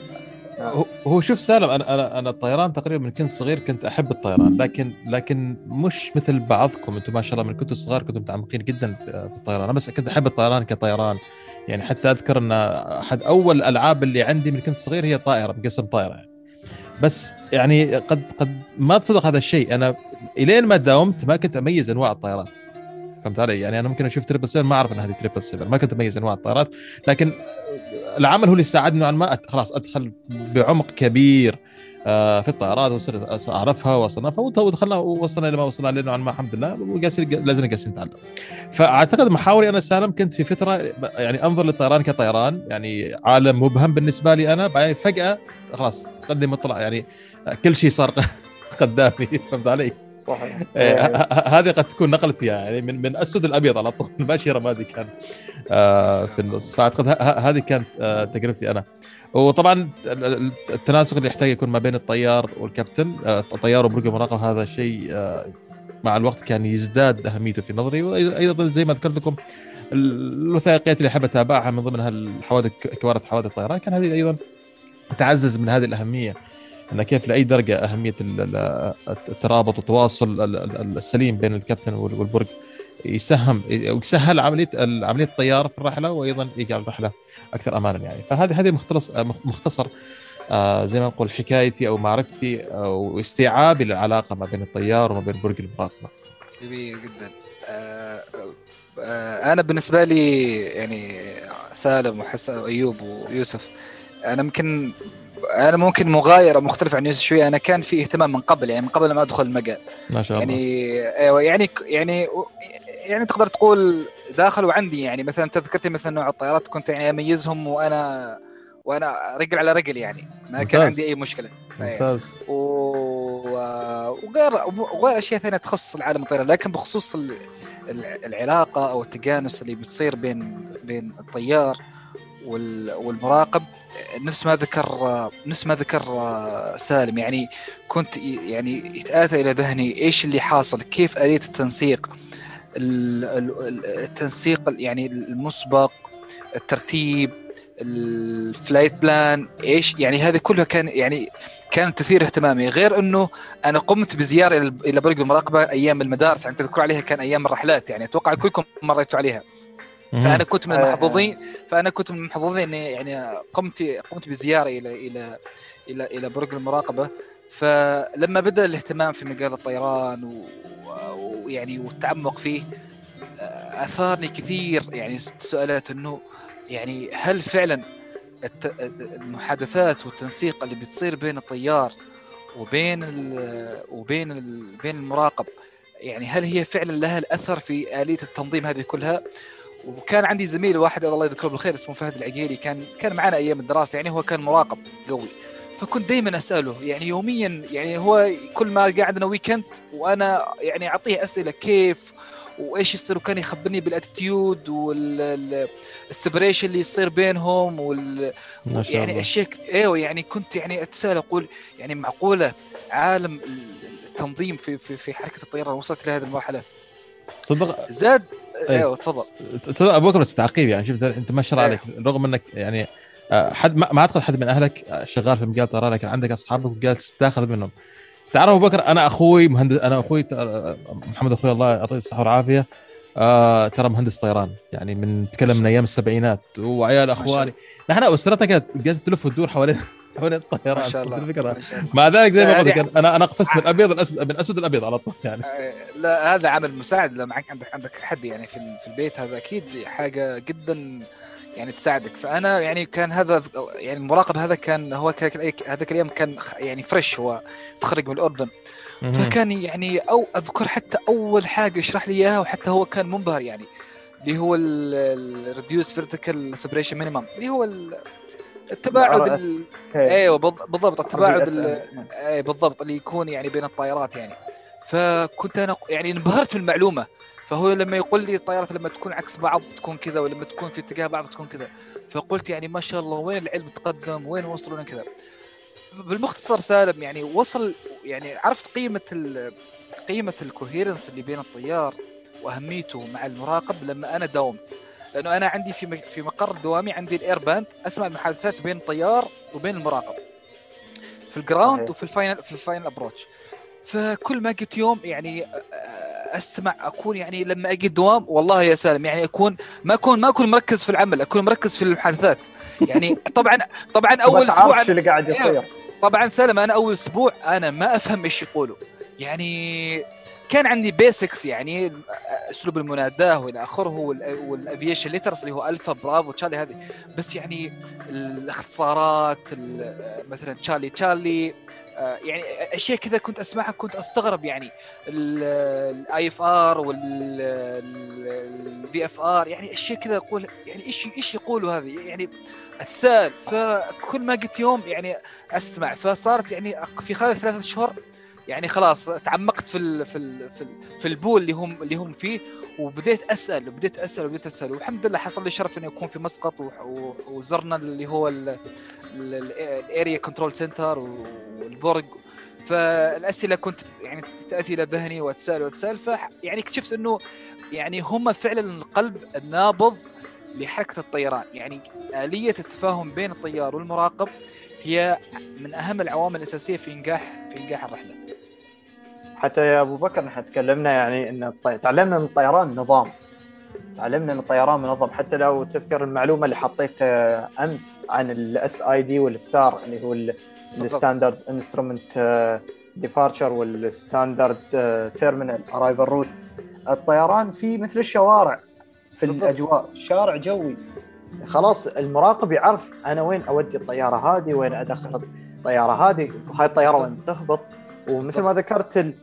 هو- هو شوف سالم أنا أنا أنا الطيران تقريبا من كنت صغير كنت أحب الطيران لكن لكن مش مثل بعضكم. أنتم ما شاء الله من كنتوا صغار كنتم متعمقين جدا في في الطيران. أنا بس كنت أحب الطيران كطيران. يعني حتى أذكر أن أحد أول الألعاب اللي عندي من كنت صغير هي طائرة مقسم طائرة يعني. بس يعني قد قد ما تصدق هذا الشيء. أنا إلين ما داومت ما كنت أميز أنواع الطائرات. فهمت علي؟ يعني أنا ممكن أشوف triple 7 ما أعرف إن هذه triple 7 ما كنت أميز أنواع الطائرات. لكن العمل هو اللي ساعدني نوعا ما خلاص أدخل بعمق كبير. في الطائرات وصرت اعرفها واصنفها ودخلنا ووصلنا إلى ما وصلنا له نوعا ما الحمد لله وجالسين لازم جالسين نتعلم. فأعتقد محاوري أنا سالم كنت في فترة يعني أنظر للطيران كطيران يعني عالم مبهم بالنسبة لي أنا بعدين فجأة خلاص قدم مطلع يعني كل شيء صار قدامي فهمت علي؟ صحيح إيه، ه- ه- هذه قد تكون نقلتي يعني من من اسود الأبيض على طول ماشي رمادي كان آه في النص فأعتقد هذه كانت آه تجربتي أنا وطبعا ال- ال- التناسق اللي يحتاج يكون ما بين الطيار والكابتن آه الطيار وبرج المراقبه هذا شيء آه مع الوقت كان يزداد أهميته في نظري. وأيضا زي ما ذكرت لكم الوثائقيات اللي أحب أتابعها من ضمنها الحوادث كوارث حوادث الطيران كان هذه أيضا تعزز من هذه الأهمية أن كيف لأي درجة أهمية ال- ال- الترابط والتواصل ال- ال- السليم بين الكابتن وال- والبرج. يسهم ويسهل عملية عملية الطيارة في الرحلة وأيضا يجعل الرحلة أكثر امانا يعني. فهذه هذه مختص مختصر آه زي ما نقول حكايتي أو معرفتي أو استيعابي للعلاقة ما بين الطيار وما بين برج المراقبة. جميل جدا. آه، آه، أنا بالنسبة لي يعني سالم وحسن وأيوب ويوسف أنا ممكن أنا ممكن مغاير أو مختلف عن يوسف شوية. أنا كان في اهتمام من قبل يعني من قبل ما أدخل المجال. ما شاء الله. يعني أيوه يعني يعني يعني تقدر تقول داخل وعندي يعني مثلا تذكرتي مثلا نوع الطيارات كنت يعني أميزهم وأنا وأنا رجل على رجل يعني ما كان ممتاز. عندي أي مشكلة. ممتاز. و- وغير وغير أشياء ثانية تخص العالم الطيران لكن بخصوص ال- الع- العلاقة أو التجانس اللي بتصير بين بين الطيار وال- والمراقب نفس ما ذكر نفس ما ذكر سالم. يعني كنت يعني يتآتى إلى ذهني إيش اللي حاصل كيف آلية التنسيق ال- ال- ال- التنسيق ال- يعني المسبق الترتيب ال flight plan إيش؟ يعني هذه كلها كان يعني كانت تثير اهتمامي. غير إنه أنا قمت بزيارة إلى برج المراقبة أيام المدارس. يعني تذكروا عليها كان أيام الرحلات. يعني أتوقع كلكم مريتوا عليها. فأنا كنت من آه. المحظوظين فأنا كنت من المحظوظين إني يعني قمت قمت بزيارة إلى إلى إلى إلى برج المراقبة. فلما بدأ الاهتمام في مجال الطيران ويعني والتعمق فيه آه، آثارني كثير يعني سؤالات إنه يعني هل فعلا المحادثات والتنسيق اللي بتصير بين الطيار وبين ال وبين ال بين المراقب يعني هل هي فعلا لها الأثر في آلية التنظيم هذه كلها؟ وكان عندي زميل واحد الله يذكره بالخير اسمه فهد العقيلي كان كان معنا أيام الدراسة يعني هو كان مراقب قوي فكنت دائما أسأله يعني يوميا يعني هو كل ما قعدنا weekend وأنا يعني أعطيه أسئلة كيف وإيش يصير وكان يخبرني بال altitude وال separation اللي يصير بينهم وال يعني الله أشياء أيوه يعني كنت يعني أتساءل أقول يعني معقولة عالم التنظيم في في في حركة الطيران وصلت لهذه المرحلة صدق زاد. أيوه تفضل تصدق أبو بكر بس تعقيب يعني شفت أنت ما شاء الله. عليك رغم إنك يعني حد ما أعتقد حد من أهلك آه، شغال في مجال طيران لكن عندك اصحابك وجالس تاخذ منهم. تعرف أبو بكر أنا أخوي مهندس أنا أخوي آه، محمد أخوي الله يعطيه الصحة والعافية آه ترى مهندس طيران. يعني من نتكلم من أيام السبعينات. وعيال أخواني. نحن اسرتنا كانت جالسة تلف وتدور حوالين حوالين الطيران. ما شاء الله. الفكرة. مع ذلك زي ما قلت لك أنا أنا أقفز من أبيض الاسود من أسود الابيض على طول يعني. لا هذا عمل مساعد. لو معك عندك عندك حد يعني في البيت هذا أكيد حاجة جدا يعني تساعدك. فأنا يعني كان هذا يعني المراقب هذا كان هو كان هذاك الأيام كان يعني فريش هو تخرج من الأردن. فكان يعني أو أذكر حتى أول حاجة يشرح لي إياها وحتى هو كان منبهر يعني اللي هو ال reduced vertical separation minimum اللي هو ال- التباعد أيوه بالض- بالضبط التباعد ال- RVSM. اي بالضبط اللي يكون يعني بين الطائرات يعني. فكنت أنا يعني انبهرت بالمعلومة. فهو لما يقول لي الطائرات لما تكون عكس بعض تكون كذا ولما تكون في اتجاه بعض تكون كذا. فقلت يعني ما شاء الله وين العلم تقدم؟ وين وصلوا؟ كذا. بالمختصر سالم يعني وصل يعني عرفت قيمة قيمة ال coherence اللي بين الطيار وأهميته مع المراقب لما أنا داومت لأنه أنا عندي في في مقر دوامي عندي ال air band اسمع محادثات بين الطيار وبين المراقب. في ال ground. وفي ال final في ال final approach فكل ما قلت يوم يعني أسمع أكون يعني لما أجي الدوام والله يا سالم يعني أكون ما اكون ما أكون مركز في العمل أكون مركز في المحادثات يعني طبعا طبعا أول أسبوع شو اللي قاعد يصير. طبعا سلم أنا أول أسبوع أنا ما أفهم إيش يقولوا. يعني كان عندي basics يعني أسلوب المناداه وإلى آخره وال- وال aviation letters اللي هو alpha bravo charlie هذه. بس يعني الاختصارات ال- مثلا charlie charlie يعني أشياء كذا كنت أسمعها كنت أستغرب يعني ال IFR وال VFR يعني أشياء كذا أقول يعني إيش إيش يقولوا هذه؟ يعني أتساءل. فكل ما قلت يوم يعني أسمع فصارت يعني في خلال ثلاثة اشهر يعني خلاص تعمقت في ال في ال في, ال في ال pool اللي هم اللي هم فيه وبديت أسأل وبديت أسأل وبديت أسأل والحمد لله حصل لي شرف إني أكون في مسقط وزرنا اللي هو ال area control center والبرج. فالأسئلة كنت يعني تأتي إلى ذهني واتساءل واتساءل ف يعني اكتشفت إنه يعني هم فعلا القلب النابض لحركة الطيران. يعني آلية التفاهم بين الطيار والمراقب هي من أهم العوامل الأساسية في انجاح في إنجاح الرحلة. حتى يا أبو بكر نحن تكلمنا يعني إن الطي... تعلمنا من الطيران نظام. تعلمنا ان الطيران منظم. حتى لو تذكر المعلومة اللي حطيتها أمس عن ال SID وال STAR اللي هو ال standard instrument departure وال standard terminal arrival route الطيران فيه مثل الشوارع في بالضبط. الأجواء. شارع جوي. خلاص المراقب يعرف أنا وين أودي الطيارة هذه وين أدخل الطيارة هذه وهاي الطيارة وين تهبط. ومثل ما ذكرت ال-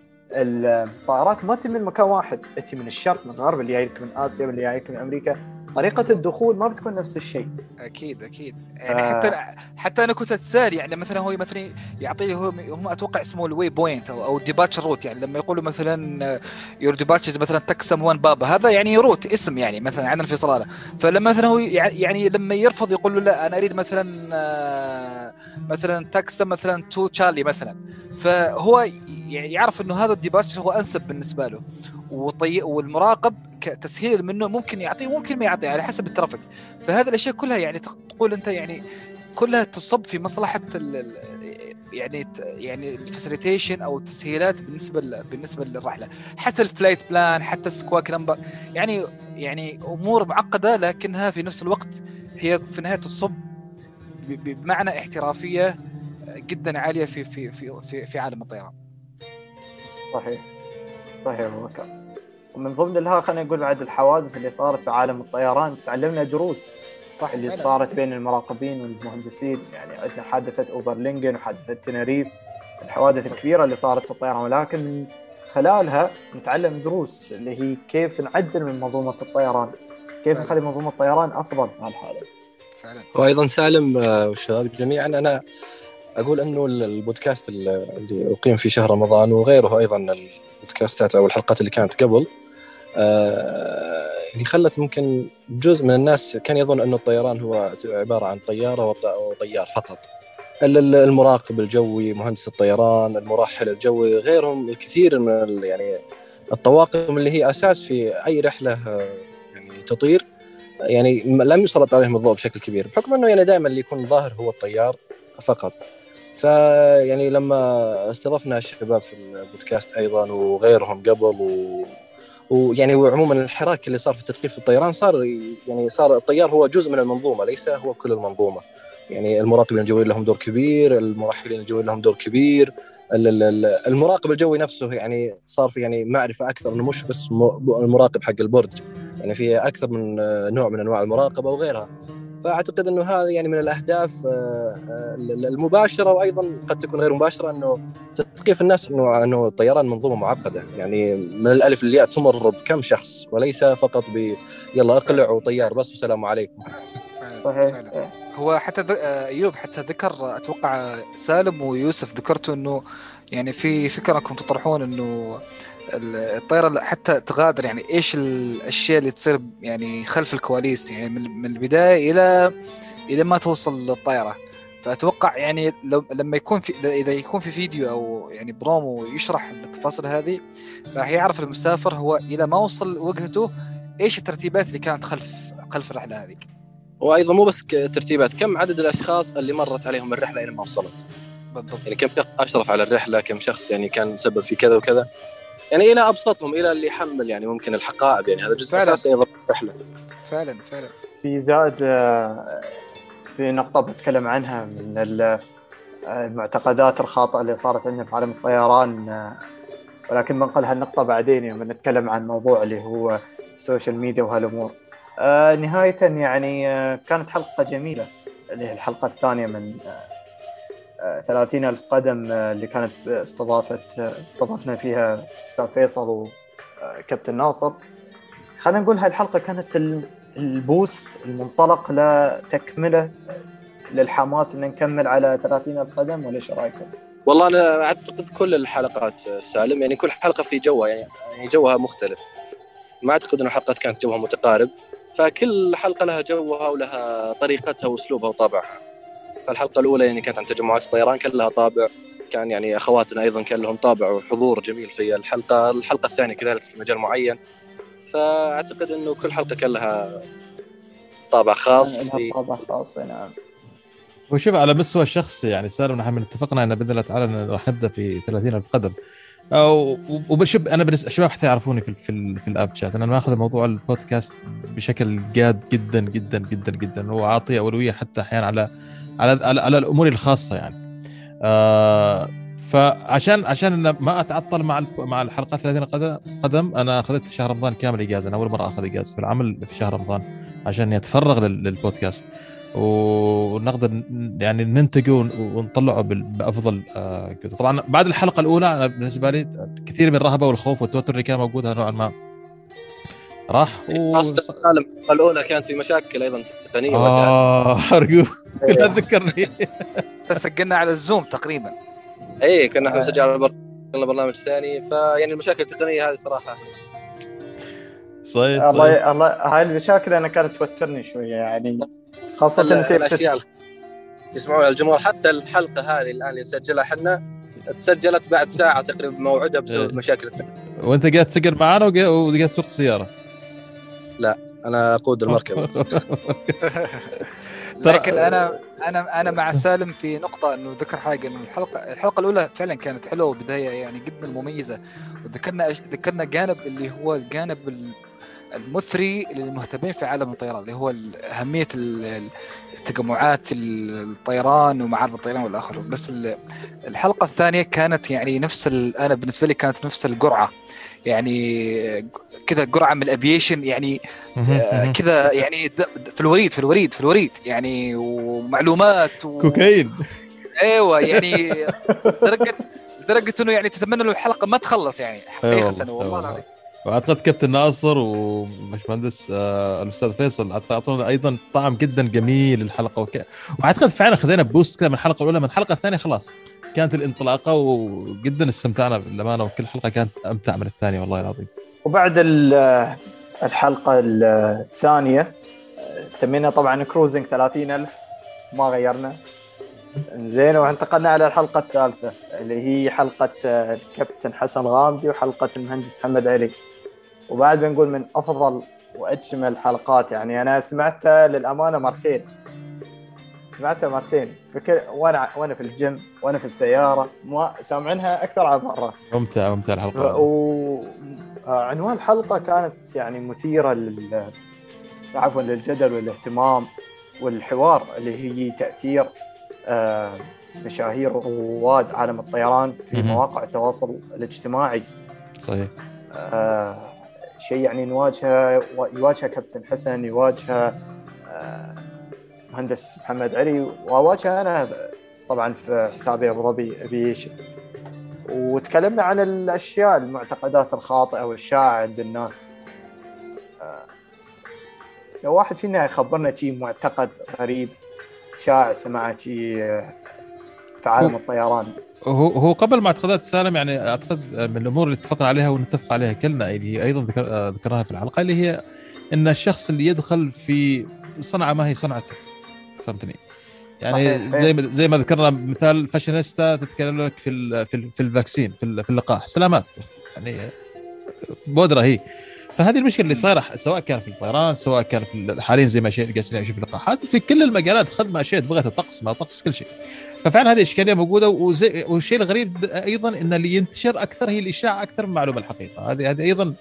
الطائرات ما تجي من مكان واحد. تجي من الشرق من الغرب اللي جايك من آسيا واللي جايك من أمريكا. طريقة الدخول ما بتكون نفس الشيء. أكيد أكيد. يعني آه. حتى حتى أنا كنت اتساءل يعني مثلا هو مثلا يعطي هو هم أتوقع اسمه ال waypoint أو أو ال departure route يعني لما يقولوا مثلا your departure's مثلا تكسم one papa هذا يعني route اسم يعني مثلا في صلاله فلما مثلا هو يع- يعني لما يرفض يقول له لا أنا أريد مثلا آه، مثلا تكسم مثلا two charlie مثلا. فهو يعني يعرف إنه هذا ال departure هو أنسب بالنسبة له. وطي والمراقب كتسهيل منه ممكن يعطيه ممكن ما يعطيه على حسب ال traffic. فهذه الأشياء كلها يعني تق- تقول أنت يعني كلها تصب في مصلحة ال يعني يعني ال facilitation أو التسهيلات بالنسبة بالنسبة للرحلة. حتى ال flight plan حتى ال squawk number. يعني يعني أمور معقدة لكنها في نفس الوقت هي في النهايه تصب بمعنى احترافية جدا عالية في في في في, في عالم الطيران. صحيح. صحيح ومن ضمن لها خلينا نقول بعد الحوادث اللي صارت في عالم الطيران تعلمنا دروس صح اللي فعلاً. صارت بين المراقبين والمهندسين. يعني عندنا حادثة أوبرلينجن وحادثة تنريف الحوادث الكبيرة اللي صارت في الطيران. ولكن خلالها نتعلم دروس اللي هي كيف نعدل من منظومة الطيران. كيف فعلا. نخلي منظومة الطيران أفضل في هالحالة. فعلا. وأيضا سالم آه، والشباب جميعا أنا أقول إنه ال- البودكاست ال- اللي أقيم في شهر رمضان وغيره أيضا البودكاستات أو الحلقات اللي كانت قبل آه، يعني خلت ممكن جزء من الناس كان يظن انه الطيران هو عبارة عن طيارة وط- وطيار فقط ال- ال- المراقب الجوي مهندس الطيران المرحل الجوي غيرهم الكثير من يعني الطواقم اللي هي أساس في أي رحلة آه، يعني تطير يعني لم يسلط عليهم الضوء بشكل كبير بحكم أنه يعني دائما اللي يكون ظاهر هو الطيار فقط فيعني لما استضفنا الشباب في البودكاست أيضا وغيرهم قبل. ويعني وعموما الحراك اللي صار في التدقيق في الطيران صار يعني صار الطيار هو جزء من المنظومة ليس هو كل المنظومة. يعني المراقبين الجويين لهم دور كبير المرحلين الجويين لهم دور كبير ال- ال- ال- المراقب الجوي نفسه يعني صار في يعني معرفة أكثر إنه مش بس المراقب حق البرج. يعني في أكثر من نوع من أنواع المراقبة وغيرها. فأعتقد إنه هذا يعني من الأهداف آه، آه، المباشرة وأيضا قد تكون غير مباشرة إنه تثقيف الناس إنه إنه الطيران منظومة معقدة. يعني من الألف للياء تمر بكم شخص وليس فقط ب يلا اقلع وطيار بس والسلام عليكم. فعلا صحيح. فعلا. هو حتى آه، أيوب حتى ذكر أتوقع سالم ويوسف ذكرتوا إنه يعني في فكرة أنكم تطرحون إنه ال- الطيارة حتى تغادر يعني إيش الأشياء اللي تصير يعني خلف الكواليس يعني من البداية إلى إلى ما توصل للطائره فأتوقع يعني لو لما يكون في إذا يكون في فيديو أو يعني برومو يشرح التفاصيل هذه راح يعرف المسافر هو إلى ما وصل وجهته إيش الترتيبات اللي كانت خلف خلف الرحلة هذه. وأيضا مو بس ترتيبات كم عدد الأشخاص اللي مرت عليهم الرحلة إلى ما وصلت؟ بالضبط. يعني كم شخص أشرف على الرحلة؟ كم شخص يعني كان سبب في كذا وكذا؟ يعني إلى أبسطهم إلى اللي يحمل يعني ممكن الحقائب يعني هذا جزء فعلا. أساسي أيضا من الرحلة. فعلا فعلا. في زائد آه، في نقطة بتكلم عنها من ال- آه، المعتقدات الخاطئة اللي صارت عندنا في عالم الطيران آه، ولكن بنقل هالنقطة بعدين يوم نتكلم عن موضوع اللي هو السوشيال ميديا وهالأمور. آه، نهاية يعني آه، كانت حلقة جميلة اللي هي الحلقة الثانية من ثلاثين ألف قدم آه، اللي كانت استضافت آه، استضفنا فيها أستاذ فيصل وكابتن ناصر. خلينا نقول هاي الحلقة كانت ال- البوست المنطلق لتكملة للحماس إن نكمل على 30 ألف قدم ولا إيش رايكم؟ والله أنا أعتقد كل الحلقات سالم. يعني كل حلقة في جوها يعني يعني جوها مختلف. ما أعتقد إنه حلقات كانت جوها متقارب. فكل حلقة لها جوها ولها طريقتها وأسلوبها وطابعها. فالحلقة الأولى يعني كانت عن تجمعات الطيران كان لها طابع كان يعني أخواتنا أيضا كان لهم طابع وحضور جميل في الحلقة الحلقة الثانية كذلك في مجال معين. فأعتقد إنه كل حلقة كان لها طابع خاص لها في طابع خاص نعم. وشوف على مستوى الشخصي يعني سالم نحن اتفقنا أن بإذن الله تعالى راح نبدأ في 30 ألف قدم. أو وبشوف أنا بالنسبة الشباب حتى يعرفوني في في, ال- في الأب شات أنا ماخذ موضوع البودكاست بشكل جاد جدا جدا جدا جدا. واعطي أولوية حتى أحيانا على على على, على الأمور الخاصة يعني. آه فعشان عشان ما أتعطل مع مع الحلقات 30 قدم أنا أخذت شهر رمضان كامل إجازة. أنا أول مرة أخذ إجازة في العمل في شهر رمضان عشان أتفرغ لل- للبودكاست. ونقدر يعني ننتجه ون- ونطلعه بأفضل آه، طبعا بعد الحلقة الأولى أنا بالنسبة لي كثير من الرهبة والخوف والتوتر اللي كان موجود نوعا ما راح و... خاصة الحلقة الأولى كانت في مشاكل أيضا تقنيه آه ارجوك لا تذكرني. بس سجلنا على الزوم تقريبا. اي كنا إحنا نسجل على برنامج ثاني. فيعني المشاكل التقنية هذه صراحة. صحيح الله. الله هاي المشاكل أنا كانت توترني شوية يعني. خاصة في الأشياء اللي يسمعونها الجمهور. حتى الحلقة هذه الآن اللي نسجلها إحنا تسجلت بعد ساعة تقريبا بموعدها بسبب إيه. مشاكل التقنية. وأنت قاعد تسجل معانا وقا- وقاعد تسوق السيارة. أنا أقود المركبه لكن أنا أنا أنا مع سالم في نقطة إنه ذكر حاجة إنه الحلقة الحلقة الأولى فعلا كانت حلوة وبداية يعني جدا مميزة. وذكرنا ذكرنا جانب اللي هو الجانب ال- المثري للمهتمين في عالم الطيران اللي هو أهمية ال- ال- التجمعات ال- الطيران ومعارض الطيران والاخر بس ال- الحلقة الثانية كانت يعني نفس أنا بالنسبة لي كانت نفس الجرعة. يعني كذا جرعه من ال aviation يعني آه، كذا يعني في الوريد في الوريد في الوريد يعني ومعلومات و... كوكايين. أيوه يعني لدرجة لدرجة إنه يعني تتمنى إنه الحلقة ما تخلص يعني أي حقيقة والله، أي والله والله. العظيم. وأعتقد كابتن ناصر وباشمهندس آه الأستاذ فيصل أعطونا أيضا طعم جدا جميل للحلقة وك... وأعتقد فعلا خذينا بوست كذا من الحلقة الأولى من الحلقة الثانية خلاص. كانت الانطلاقة وجدا استمتعنا بالامانه وكل حلقة كانت أمتع من الثانية والله العظيم. وبعد ال- الحلقة الثانية تمينا طبعا كروزنج 30000 ما غيرنا. زين وانتقلنا على الحلقة الثالثة اللي هي حلقة آه، الكابتن حسن غامدي وحلقة المهندس محمد علي. وبعد بنقول من أفضل وأجمل حلقات يعني أنا سمعتها للأمانة مرتين. سمعتها مرتين فكر وأنا وأنا في الجيم وأنا في السيارة. ما سامعينها أكثر عن مرة. ممتع ممتع الحلقة. وعنوان الحلقة كانت يعني مثيرة لل عفوا للجدل والاهتمام والحوار اللي هي تأثير آه، مشاهير ورواد عالم الطيران في. مواقع التواصل الاجتماعي. صحيح. آه، شيء يعني نواجهه يواجهه كابتن حسن يواجهه آه، مهندس محمد علي واواجهه أنا طبعا في حسابي أبو ظبي افيشن وتكلمنا عن الأشياء المعتقدات الخاطئة والشائعة عند الناس. آه، لو واحد فينا يخبرنا شيء معتقد غريب شائع سمعه شيء آه، في عالم الطيران. هو هو قبل معتقدات سالم يعني اعتقد من الأمور اللي اتفقنا عليها ونتفق عليها كلنا اللي هي أيضا ذكر آه، ذكرناها في الحلقة اللي هي إن الشخص اللي يدخل في صنعة ما هي صنعته. فهمتني؟ يعني صحيح. زي ما زي ما ذكرنا مثال فاشينيستا تتكلم لك في ال في ال في ال vaccine في, في اللقاح سلامات. يعني بودرة هي. فهذه المشكلة اللي صايرة سواء كان في الطيران سواء كان في ال- حاليا زي ما شيء قاعدين نعيش في اللقاحات في كل المجالات خدمه اشياء بغيت الطقس ما طقس كل شيء. ففعلا هذه إشكالية موجودة. وزي والشيء الغريب أيضا إن اللي ينتشر أكثر هي الإشاعة أكثر من معلومة الحقيقة. هذه هذه أيضا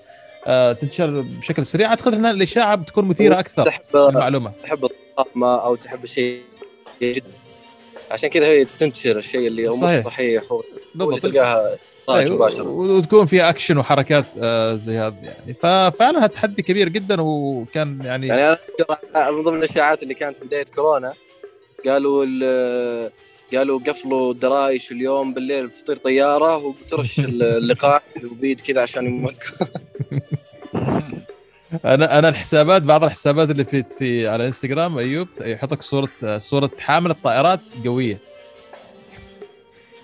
آه تنتشر بشكل سريع. أعتقد ان الإشاعة بتكون مثيرة أكثر تحب المعلومه تحب الطعمه أو تحب الشيء جدا. عشان كذا هي تنتشر الشيء اللي هو صحيح. صحيح بالضبط. تلقاها أيوة، مباشرة. وتكون في اكشن وحركات آه زي هذا يعني. ففعلا تحدي كبير جدا وكان يعني, يعني أنا من ضمن الإشاعات اللي كانت في بداية كورونا قالوا ال- قالوا قفلوا الدرايش اليوم بالليل بتطير طيارة وبترش اللقاح وبيد كذا عشان يموت أنا أنا الحسابات بعض الحسابات اللي في في على إنستغرام أيوب يحط لك صورة صورة حامل الطائرات قوية.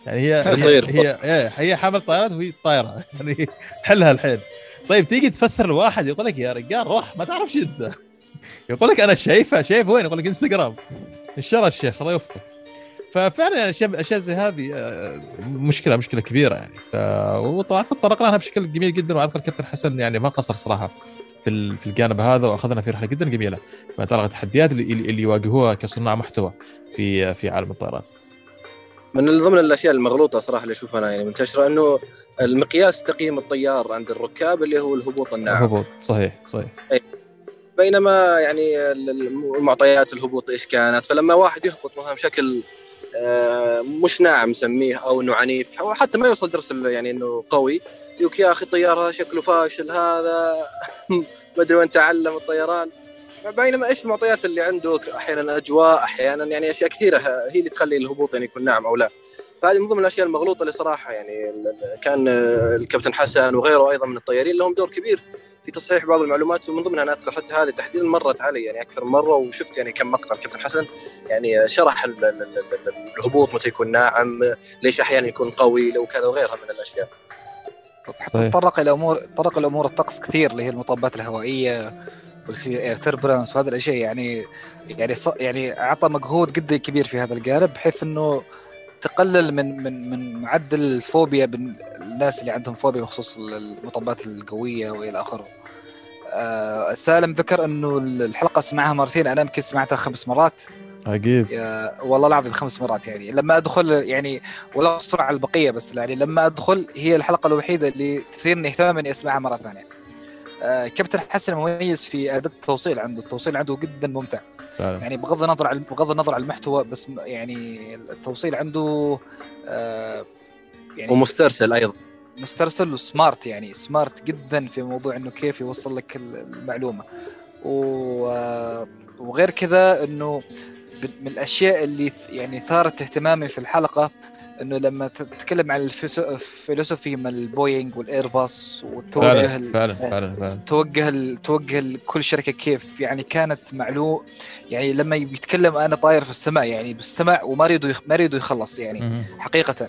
يعني هي هي تطير. هي, هي, هي حامل طائرات وهي طايرة. يعني حلها الحين طيب تيجي تفسر الواحد يقول لك يا رجال روح ما تعرفش أنت. يقول لك أنا شايفها شايف وين؟ يقول لك إنستغرام. إن شاء الله الشيخ الله يوفقه ففعلا يعني اشياء أشياء زي هذه آه، مشكلة مشكلة كبيرة يعني. ف وطبعا تطرقنا لها بشكل جميل جدا واعتقد الكابتن حسن يعني ما قصر صراحة. في في الجانب هذا وأخذنا في رحلة جدا جميلة. ما يتعلق التحديات اللي, اللي يواجهوها كصناع محتوى في في عالم الطيران. من ضمن الأشياء المغلوطة صراحة اللي أشوفها أنا يعني منتشرة أنه المقياس تقييم الطيار عند الركاب اللي هو الهبوط الناعم. هبوط صحيح صحيح. بينما يعني ال- ال- معطيات الهبوط إيش كانت؟ فلما واحد يهبط مثلا بشكل مش ناعم نسميه أو إنه عنيف. أو حتى ما يوصل درس يعني إنه قوي. يقولك يا أخي الطيار هذا شكله فاشل هذا ما أدري وين تعلم الطيران. بينما إيش المعطيات اللي عنده؟ أحيانا اجواء أحيانا يعني أشياء كثيرة هي اللي تخلي الهبوط يعني يكون ناعم أو لا. فهذه من ضمن الأشياء المغلوطة اللي صراحة يعني كان آه، الكابتن حسن وغيره أيضا من الطيارين لهم دور كبير. في تصحيح بعض المعلومات ومن ضمنها أنا أذكر حتى هذه تحديدا مرت علي يعني أكثر من مرة وشفت يعني كم مقطع الكابتن حسن يعني شرح ال- ال- ال- ال- الهبوط متى يكون ناعم ليش أحيانا يكون قوي لو كذا وغيرها من الأشياء حتى صحيح. تطرق إلى امور تطرق إلى أمور الطقس كثير اللي هي المطبات الهوائية والاير تربرنس وهذه الأشياء يعني يعني ص- يعني أعطى مجهود جدا كبير في هذا الجانب بحيث إنه تقلل من من من معدل الفوبيا بين الناس اللي عندهم فوبيا بخصوص المطبات القوية وإلى آخره. آه سالم ذكر إنه الحلقة سمعها مرتين أنا يمكن سمعتها خمس مرات عجيب والله العظيم خمس مرات يعني لما أدخل يعني ولا أقصر على البقية بس يعني لما أدخل هي الحلقة الوحيدة اللي تثيرني اهتمام إني أسمعها مرة ثانية. آه كابتن حسن مميز في أداة التوصيل عنده. التوصيل عنده جدا ممتع. فعلا. يعني بغض النظر عن بغض النظر عن المحتوى بس يعني التوصيل عنده آه يعني ومسترسل أيضا. مسترسل و smart يعني smart جدا في موضوع إنه كيف يوصل لك ال- المعلومة. و... آه، وغير كذا إنه من الأشياء اللي يعني ثارت اهتمامي في الحلقة إنه لما تتكلم عن ال philosophy من البوينغ والايرباص وتوجه فعلا ال... فعلا فعلا فعلا. توجه ال... توجه ال... كل شركة كيف يعني كانت معلوم يعني لما بيتكلم أنا طاير في السماء يعني بالسماء وما يريد يخ... ما يريد يخلص يعني. حقيقة.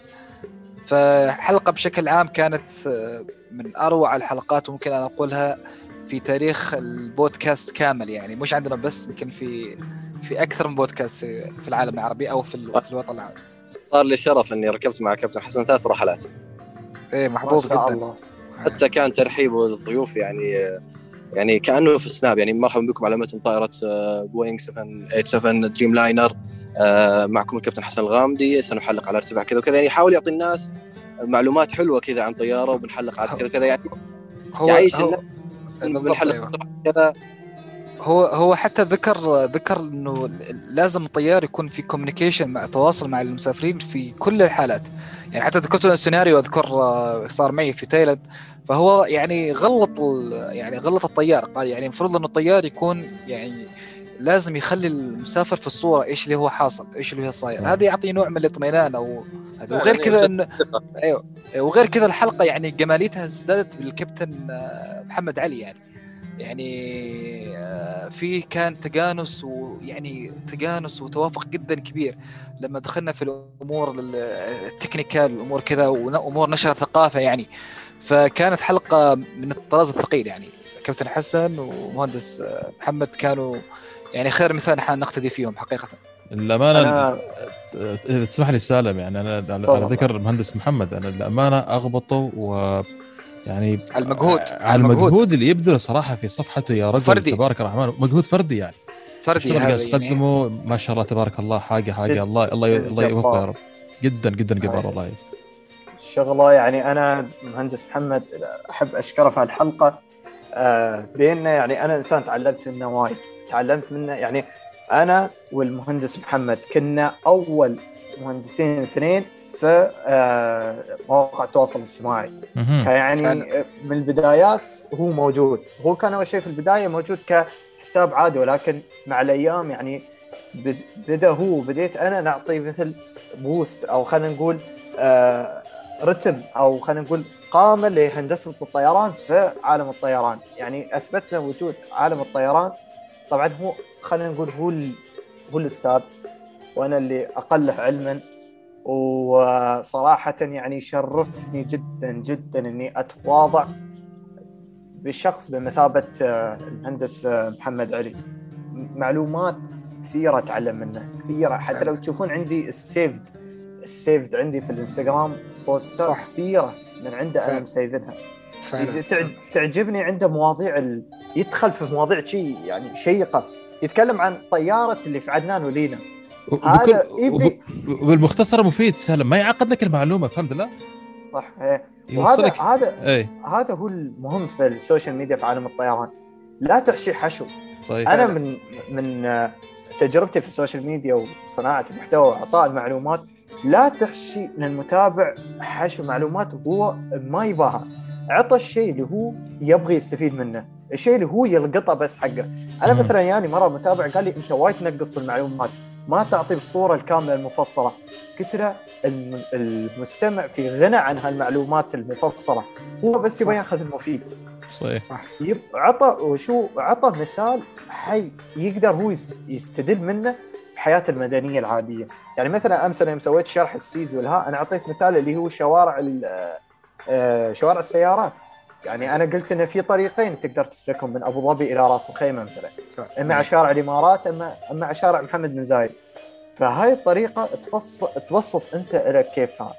فحلقة بشكل عام كانت آه، من أروع الحلقات وممكن أنا أقولها في تاريخ البودكاست كامل يعني مش عندنا بس يمكن في في أكثر من بودكاست في العالم العربي أو في, ال- في الوطن العربي. صار لي شرف إني ركبت مع كابتن حسن ثلاث رحلات. إيه محظوظ جدا. الله. حتى كان ترحيبه للضيوف يعني يعني كأنه في سناب يعني مرحبا بكم على متن طائرة بوينغ 787 دريم لاينر معكم الكابتن حسن الغامدي سنحلق على ارتفاع كذا وكذا. يعني يحاول يعطي الناس معلومات حلوة كذا عن طيارة وبنحلق على كذا وكذا. يعني هو يعيش هو الناس بنحلق أيوة. كذا هو هو حتى ذكر ذكر إنه لازم الطيار يكون في communication مع تواصل مع المسافرين في كل الحالات. يعني حتى ذكرت له السيناريو أذكر آه، صار معي في تايلاند. فهو يعني غلط يعني غلط الطيار. قال يعني المفروض إنه الطيار يكون يعني لازم يخلي المسافر في الصورة إيش اللي هو حاصل إيش اللي هو صاير. هذا يعطي نوع من الاطمئنان أو هذا. وغير يعني كذا انه أيوه. وغير كذا الحلقة يعني جماليتها ازدادت بالكابتن آه، محمد علي يعني. يعني آه، في كان تجانس ويعني تجانس وتوافق جدا كبير. لما دخلنا في الأمور ال- التكنيكال والأمور كذا وامور نشر الثقافه يعني. فكانت حلقة من الطراز الثقيل يعني. كابتن حسن ومهندس آه، محمد كانوا يعني خير مثال نحن نقتدي فيهم حقيقة. الأمانة أنا اذا تسمح لي سالم يعني. أنا على-. ذكر المهندس محمد أنا الأمانة أغبطه و يعني على المجهود، على على المجهود. المجهود اللي يبذله صراحة في صفحته يا رجل فردي. تبارك الرحمن. مجهود فردي يعني. فردي الشغل قاعد يعني. يقدمه ما شاء الله تبارك الله. حاجة حاجة. الله الله الله يوفقه يا. رب. جدا جدا. جبار والله. شغلة يعني أنا مهندس محمد أحب أشكره في هالحلقة. آه بانه يعني أنا إنسان تعلمت منه وايد. تعلمت منه يعني أنا والمهندس محمد كنا أول مهندسين اثنين في آه مواقع التواصل الاجتماعي. يعني. من البدايات هو موجود. هو كان أول شيء في البداية موجود كحساب عادي ولكن مع الأيام يعني بد- بدأ هو وبديت أنا نعطي مثل بوست أو خلينا نقول آه رتم أو خلينا نقول قامة لهندسة الطيران في عالم الطيران. يعني أثبتنا وجود عالم الطيران. طبعا هو خلينا نقول هو ال- هو الأستاذ وأنا اللي أقله علما. وصراحة يعني شرفني جدا جدا إني أتواضع بشخص بمثابة آه، المهندس آه، محمد علي. معلومات كثيرة أتعلم منه كثيرة. حتى لو تشوفون عندي السيفد السيفد عندي في الإنستغرام بوستات صح. كثيرة من عنده أنا. مسيفنها فعلا. تعجبني عنده مواضيع ال... يدخل في مواضيع شيء يعني شيقة. يتكلم عن طيارة اللي في عدنان ولينا. هذا وبكل وب- وبالمختصر مفيد سالم ما يعقد لك المعلومة فهمت لا؟ صح إيه. وهذا هذا اي هذا هو المهم في ال social media في عالم الطيران. لا تحشي حشو. صحيح. أنا فعلا. من من تجربتي في ال social media وصناعة المحتوى وإعطاء المعلومات لا تحشي للمتابع حشو معلومات هو ما يباها. عطى الشيء اللي هو يبغى يستفيد منه. الشيء اللي هو يلقطه بس حقه. أنا. مثلا يعني مرة متابع قال لي أنت وايد تنقص في المعلومات. ما تعطي الصورة الكاملة المفصلة. قلت له الم- المستمع في غنى عن هالمعلومات المفصلة. هو بس يبغى. ياخذ المفيد. صحيح. صح. عطى وشو عطى مثال حي يقدر هو يست- يستدل منه بحياته المدنية العادية، يعني مثلا أمس أنا يوم سويت شرح السيدز والها أنا أعطيت مثال اللي هو شوارع ال- آه، شوارع السيارات. يعني أنا قلت إن في طريقين تقدر تسلكهم من أبو ظبي إلى رأس الخيمة مثلا،. إما على شارع الإمارات اما إما على شارع محمد بن زايد. فهاي الطريقة تفصل تبسط أنت لك كيفها.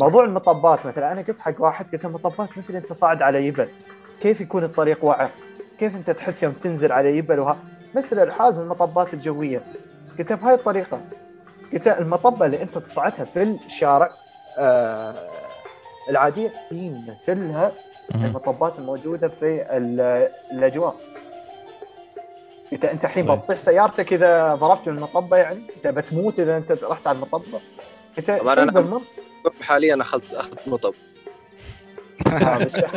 موضوع المطبات مثلا أنا قلت حق واحد قلت له مطبات مثل أنت صاعد على يبل كيف يكون الطريق وعر؟ كيف أنت تحس يوم تنزل على يبل وها مثل الحال في المطبات الجوية قلت بهاي الطريقة قلت المطبة اللي أنت تصعدها في الشارع آه العادية هي مثلها. المطبات الموجودة في ال- الأجواء. له أنت الحين. بتطيح سيارتك إذا ضربت من المطبة يعني انت بتموت إذا أنت رحت على المطبة. أنا- بالمنطق؟ حاليا اخذت أخذت مطب الشيء.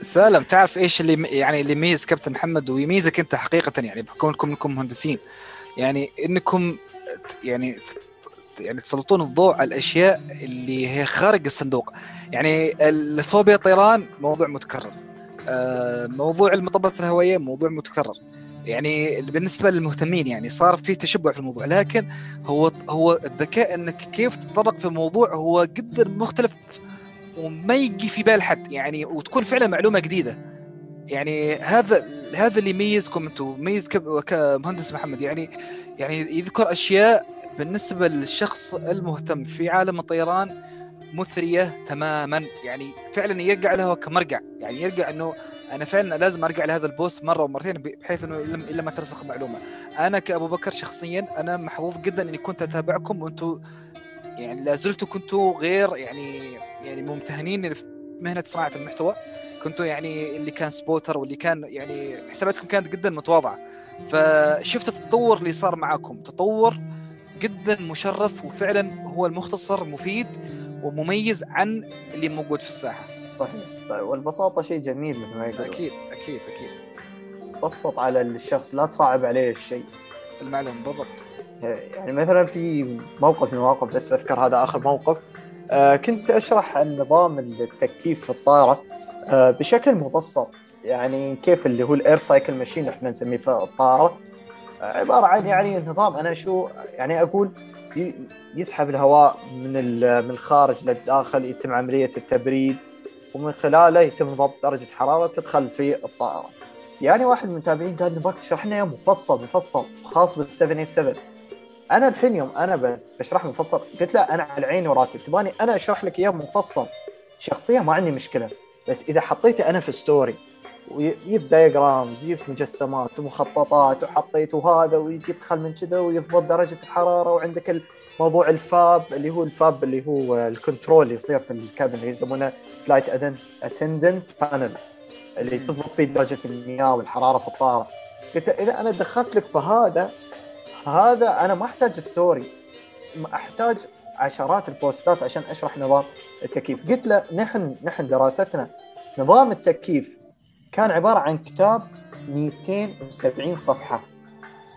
سالم تعرف إيش اللي يعني اللي يميز كابتن محمد ويميزك أنت حقيقه؟ يعني بحكم إنكم انكم مهندسين. يعني إنكم يعني يعني تسلطون الضوء على الأشياء اللي هي خارج الصندوق. يعني الفوبيا الطيران موضوع متكرر. آه، موضوع المطبات الهوائية موضوع متكرر. يعني بالنسبة للمهتمين يعني صار في تشبع في الموضوع. لكن هو هو الذكاء إنك كيف تتطرق في الموضوع هو جدا مختلف وما يجي في بال حد. يعني وتكون فعلا معلومة جديدة. يعني هذا هذا اللي يميزكم أنتم يميز كمهندس محمد. يعني يعني يذكر أشياء بالنسبة للشخص المهتم في عالم الطيران مثرية تماما. يعني فعلا يرجع لها كمرجع. يعني يرجع إنه أنا فعلا لازم أرجع لهذا ال post مرة ومرتين بحيث إنه إلا ما ترسخ معلومه أنا كأبو بكر شخصيا أنا محظوظ جدا إني كنت أتابعكم وأنتم يعني لا زلتوا كنتوا غير يعني يعني ممتهنين في مهنة صناعة المحتوى. كنتوا يعني اللي كان spotter واللي كان يعني حساباتكم كانت جدا متواضعة. فشفت التطور اللي صار معاكم. تطور جدا مشرف وفعلا هو المختصر مفيد ومميز عن اللي موجود في الساحة. صحيح. طيب والبساطة شيء جميل مثل ما يقولون. أكيد أكيد أكيد. بسط على الشخص لا تصعب عليه الشيء. المعلومه بالضبط. يعني مثلا في موقف من المواقف بس بذكر هذا آخر موقف. آه كنت أشرح عن نظام التكييف في الطائرة آه بشكل مبسط. يعني كيف اللي هو ال air cycle machine إحنا نسميه في الطائرة. عبارة عن يعني نظام أنا شو يعني أقول يسحب الهواء من من الخارج للداخل يتم عملية التبريد ومن خلاله يتم ضبط درجة حرارة تدخل في الطائرة. يعني واحد من المتابعين قال نبغاك تشرح لنا مفصل مفصل خاص بال 787 أنا الحين يوم أنا بشرح مفصل قلت لا أنا على عيني وراسي تبغاني أنا أشرح لك اياه مفصل شخصيا ما عندي مشكلة بس إذا حطيته أنا في ستوري ويجيب diagrams يجيب مجسمات ومخططات وحطيت وهذا ويدخل من كذا ويضبط درجة الحرارة وعندك موضوع ال FAP اللي هو ال FAP اللي هو ال control اللي يصير في ال cabin اللي يسمونه flight attendant panel اللي تضبط فيه درجة المياه والحرارة في الطائرة. قلت إذا أنا دخلت لك في هذا هذا أنا ما أحتاج story أحتاج عشرات البوستات عشان أشرح نظام التكييف. قلت له نحن نحن دراستنا نظام التكييف كان عبارة عن كتاب 270 صفحة.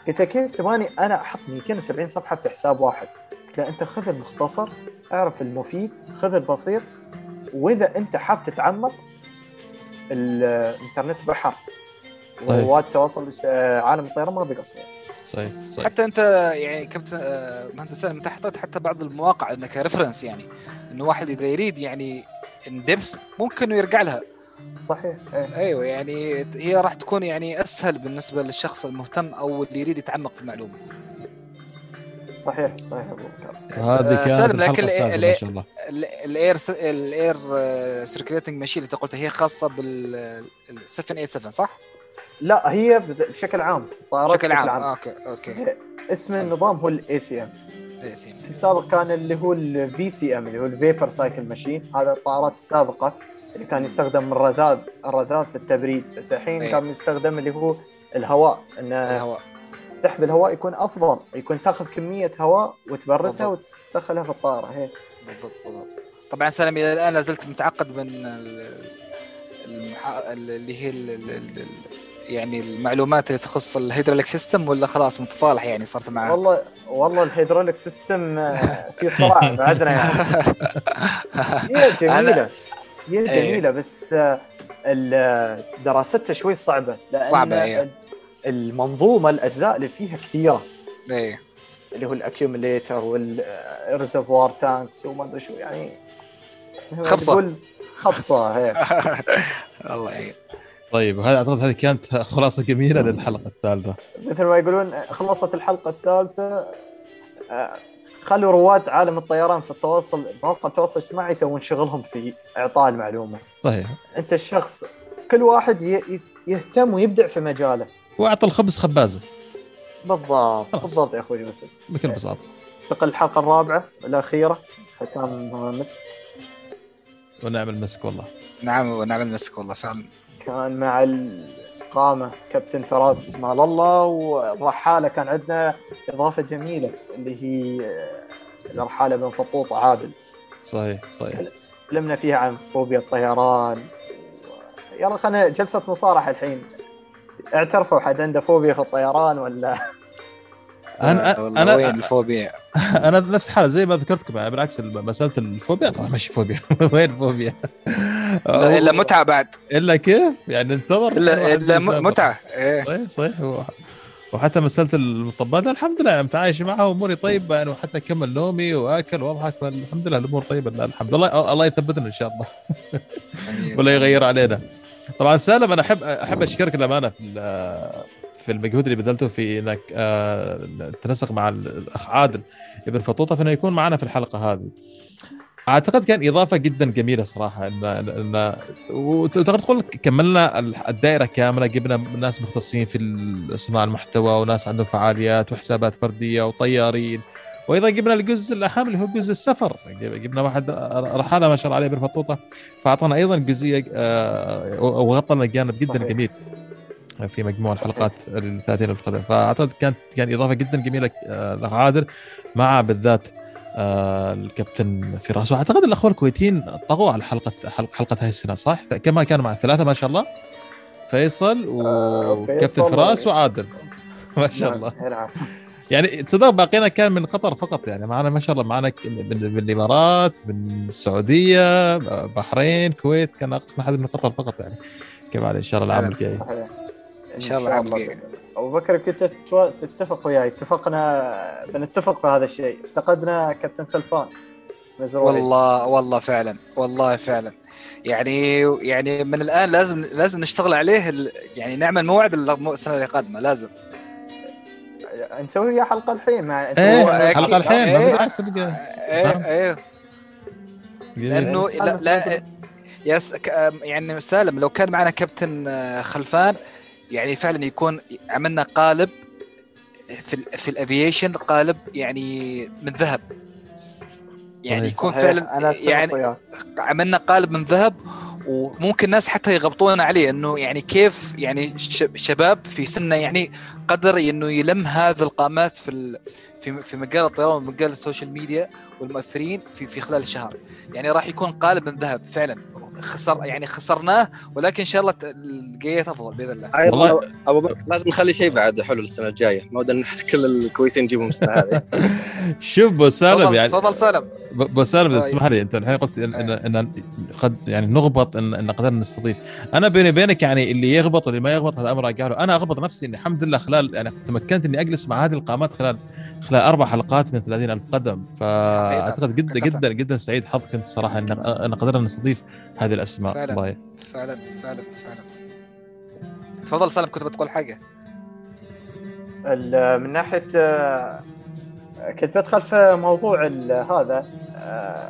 قلت له كيف تبغاني أنا أحط 270 صفحة في حساب واحد؟ قلت له أنت خذ المختصر اعرف المفيد خذ البسيط وإذا أنت حاب تتعمق الإنترنت بحر. ورواد التواصل عالم الطيران ما بيقصر صحيح صحيح. حتى أنت يعني كابتن مهندس سالم انت حطيت حتى بعض المواقع إنك reference يعني. إنه واحد إذا يريد يعني in depth ممكن إنه يرجع لها. صحيح. أيوه يعني هي راح تكون يعني أسهل بالنسبة للشخص المهتم أو اللي يريد يتعمق في المعلومة. صحيح صحيح أبو بكر. هذه كانت سالم لكن الحلقة الثالثة ما شاء الله. ال air ال air circulating machine اللي أنت قلتها هي خاصة بال 787 صح؟ لا هي بشكل عام الطائرات بشكل عام. okay okay. اسم النظام هو ال ACM في السابق كان اللي هو ال VCM اللي هو ال vapor cycle machine هذا الطائرات السابقة. اللي كان يستخدم الرذاذ الرذاذ في التبريد. بس الحين أيه. كان يستخدم اللي هو الهواء إن الهواء. سحب الهواء يكون أفضل. يكون تأخذ كمية هواء وتبردها. وتدخلها في الطائرة. هيك بالضبط بالضبط. طبعا سالم إلى الآن لا زلت متعقد من ال- المحا... اللي هي ال... ال... ال... يعني المعلومات اللي تخص ال hydraulic system ولا خلاص متصالح يعني صرت معاه والله والله ال hydraulic system آه، في صراع بعدنا يعني. هي جميلة. هي إيه. جميلة بس آه، ال- دراستها شوي صعبة لأن صعبة، إيه. المنظومة الأجزاء اللي فيها كثيرة إيه اللي هو ال accumulator وال reservoir tanks وما أدري شو يعني خبصة. تقول خبصة هيك الله يعين طيب هذا أعتقد هذه كانت خلاصة جميلة للحلقة الثالثة مثل ما يقولون خلصت الحلقة الثالثة آه، خلوا رواد عالم الطيران في التواصل مواقع التواصل الاجتماعي يسوون شغلهم في إعطاء المعلومة. صحيح. أنت الشخص كل واحد يهتم ويبدع في مجاله. وأعطى الخبز خبازة. بالضبط خلاص. بالضبط يا أخوي يوسف. بكل بساطة. انتقل الحلقة الرابعة الأخيرة ختام مسك. ونعمل مسك والله. نعم ونعمل مسك والله فعلا. كان مع القامة كابتن فراس مال الله والرحالة كان عندنا إضافة جميلة اللي هي الرحالة بن فطوط عادل صحيح صحيح. تكلمنا فيها عن فوبيا الطيران يلا خلينا جلسة مصارحة الحين. اعترفوا حد عنده فوبيا في الطيران ولا؟ أنا- والله أنا- وين الفوبيا؟ أنا نفس الحالة زي ما ذكرتكم يعني بالعكس مسألة الفوبيا طبعا ماشي فوبيا. وين الفوبيا؟ لا إلا متعة بعد. إلا كيف؟ يعني انتظر. الا واحد إلا متعة. إيه. صحيح صحيح. وحتى مسألة المطبات الحمد لله. متعايش معها واموري طيبة. يعني وحتى أكمل نومي وأكل وأضحك. الحمد لله الأمور طيبة لا، الحمد لله. الله يثبتنا إن شاء الله. ولا يغير علينا. طبعا سالم أنا احب أحب أشكرك الأمانة في في المجهود اللي بذلته في إنك آه، تنسق مع الأخ عادل ابن فطوطة في انه يكون معنا في الحلقة هذه. أعتقد كان إضافة جدا جميلة صراحة ان ان وتقدر تقول كملنا الدائرة كاملة جبنا ناس مختصين في صناعه المحتوى وناس عندهم فعاليات وحسابات فردية وطيارين وأيضا جبنا الجزء الأهم اللي هو جزء السفر جبنا واحد رحاله ما شاء الله عليه بالفطوطة فأعطانا أيضا جزئية آه، وغطى لنا جانب جدا صحيح. جميل في مجموع صحيح. الحلقات ال 30 القادمة فأعتقد كانت كان إضافة جدا جميلة آه، الاخ عادل مع بالذات آه، الكابتن فراس. وأعتقد الاخوه الكويتيين طغوا على حلقه حلقه, حلقة هاي السنة صح؟ كما كانوا مع ثلاثة ما شاء الله. فيصل آه، وكابتن فيصل فراس وعادل. ما شاء نعم، الله. يعني تصدق باقينا كان من قطر فقط يعني معنا ما شاء الله معنا من, من الإمارات من السعودية بحرين كويت كان أقصى حد من قطر فقط يعني. كيف على إن شاء الله العام الجاي. صحيح. إن شاء الله العام الجاي. أبو بكر كنت تتفق وياي. اتفقنا بنتفق في هذا الشيء. افتقدنا كابتن خلفان. مزروري والله والله فعلا. والله فعلا. يعني يعني من الآن لازم لازم نشتغل عليه ال- يعني نعمل موعد السنة القادمه لازم. نسوي وياه حلقة الحين مع إيه. حلقة الحين ما إيه. بالعكس نلقى- إيه إيه. لأنه لا, لا yes يعني سالم لو كان معنا كابتن خلفان يعني فعلا يكون عملنا قالب في ال في ال aviation قالب يعني من ذهب. يعني. يكون صحيح، فعلا أتفق يعني عملنا قالب من ذهب وممكن ناس حتى يغبطونا عليه إنه يعني كيف يعني ش- شباب في سنة يعني قدر إنه يلم هذه القامات في في في مجال الطيران ومجال ال social media والمؤثرين في في خلال الشهر. يعني راح يكون قالب من ذهب فعلا. خسر يعني خسرناه ولكن إن شاء الله ت- الجايات أفضل بإذن الله. والله- والله أبو بكر لازم نخلي شيء بعد حلو السنة الجاية. ما ودنا كل الكويسين نجيبهم السنة هذه. شوف ابو سالم تفضل يعني تفضل سالم. ب- ابو سالم اذا طيب. تسمح لي أنت الحين قلت ان ان, إن قد يعني نغبط ان, إن قدرنا نستضيف. أنا بيني وبينك يعني اللي يغبط واللي ما يغبط هذا أمر له أنا أغبط نفسي إني الحمد لله خلال يعني تمكنت إني أجلس مع هذه القامات خلال خلال أربع حلقات من 30 ألف قدم. فأعتقد جدا. جدا جدا سعيد حظ كنت صراحة إن قدرنا نستضيف هذه الأسماء. فعلاً. الله فعلا فعلا فعلا. تفضل سالم كنت بتقول حاجة؟ ال- من ناحية كنت بدخل في موضوع ال- هذا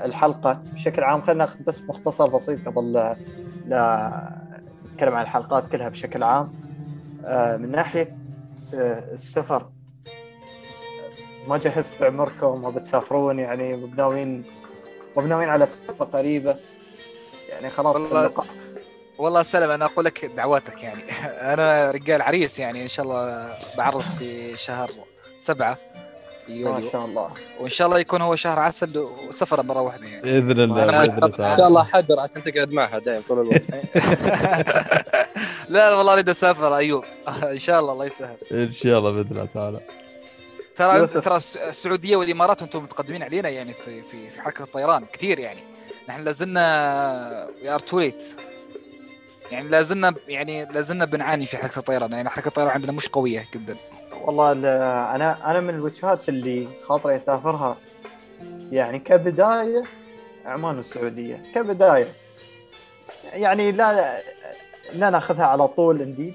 الحلقة بشكل عام. خلينا ناخذ بس مختصر بسيط قبل لا- نتكلم عن الحلقات كلها بشكل عام. من ناحية السفر ما جهزت عمركم ما بتسافرون يعني مبناوين مبناوين على سفره قريبة. يعني خلاص والله اللقاء والله سلام أنا أقول لك دعواتك يعني. أنا رجال عريس يعني إن شاء الله بعرس في شهر سبعة في ما يوليو شاء الله. وإن شاء الله يكون هو شهر عسل وسفره مرة واحدة يعني. بإذن الله بإذن الله إن. شاء الله حذر عشان تقعد معها دائما طول الوقت. لا والله أريد أسافر ايوب إن شاء الله الله يسهل. إن شاء الله بإذن الله تعالى. ترى يوسف. ترى الس- السعودية والإمارات أنتم متقدمين علينا يعني في في في حركة الطيران كثير يعني. نحن لازلنا we are too late يعني لازلنا يعني لازلنا بنعاني في حركة الطيران. يعني حركة الطيران عندنا مش قوية جدا. والله ال- أنا أنا من الوجهات اللي خاطري أسافرها يعني كبداية عمان والسعودية. كبداية. يعني لا لا ناخذها على طول انديد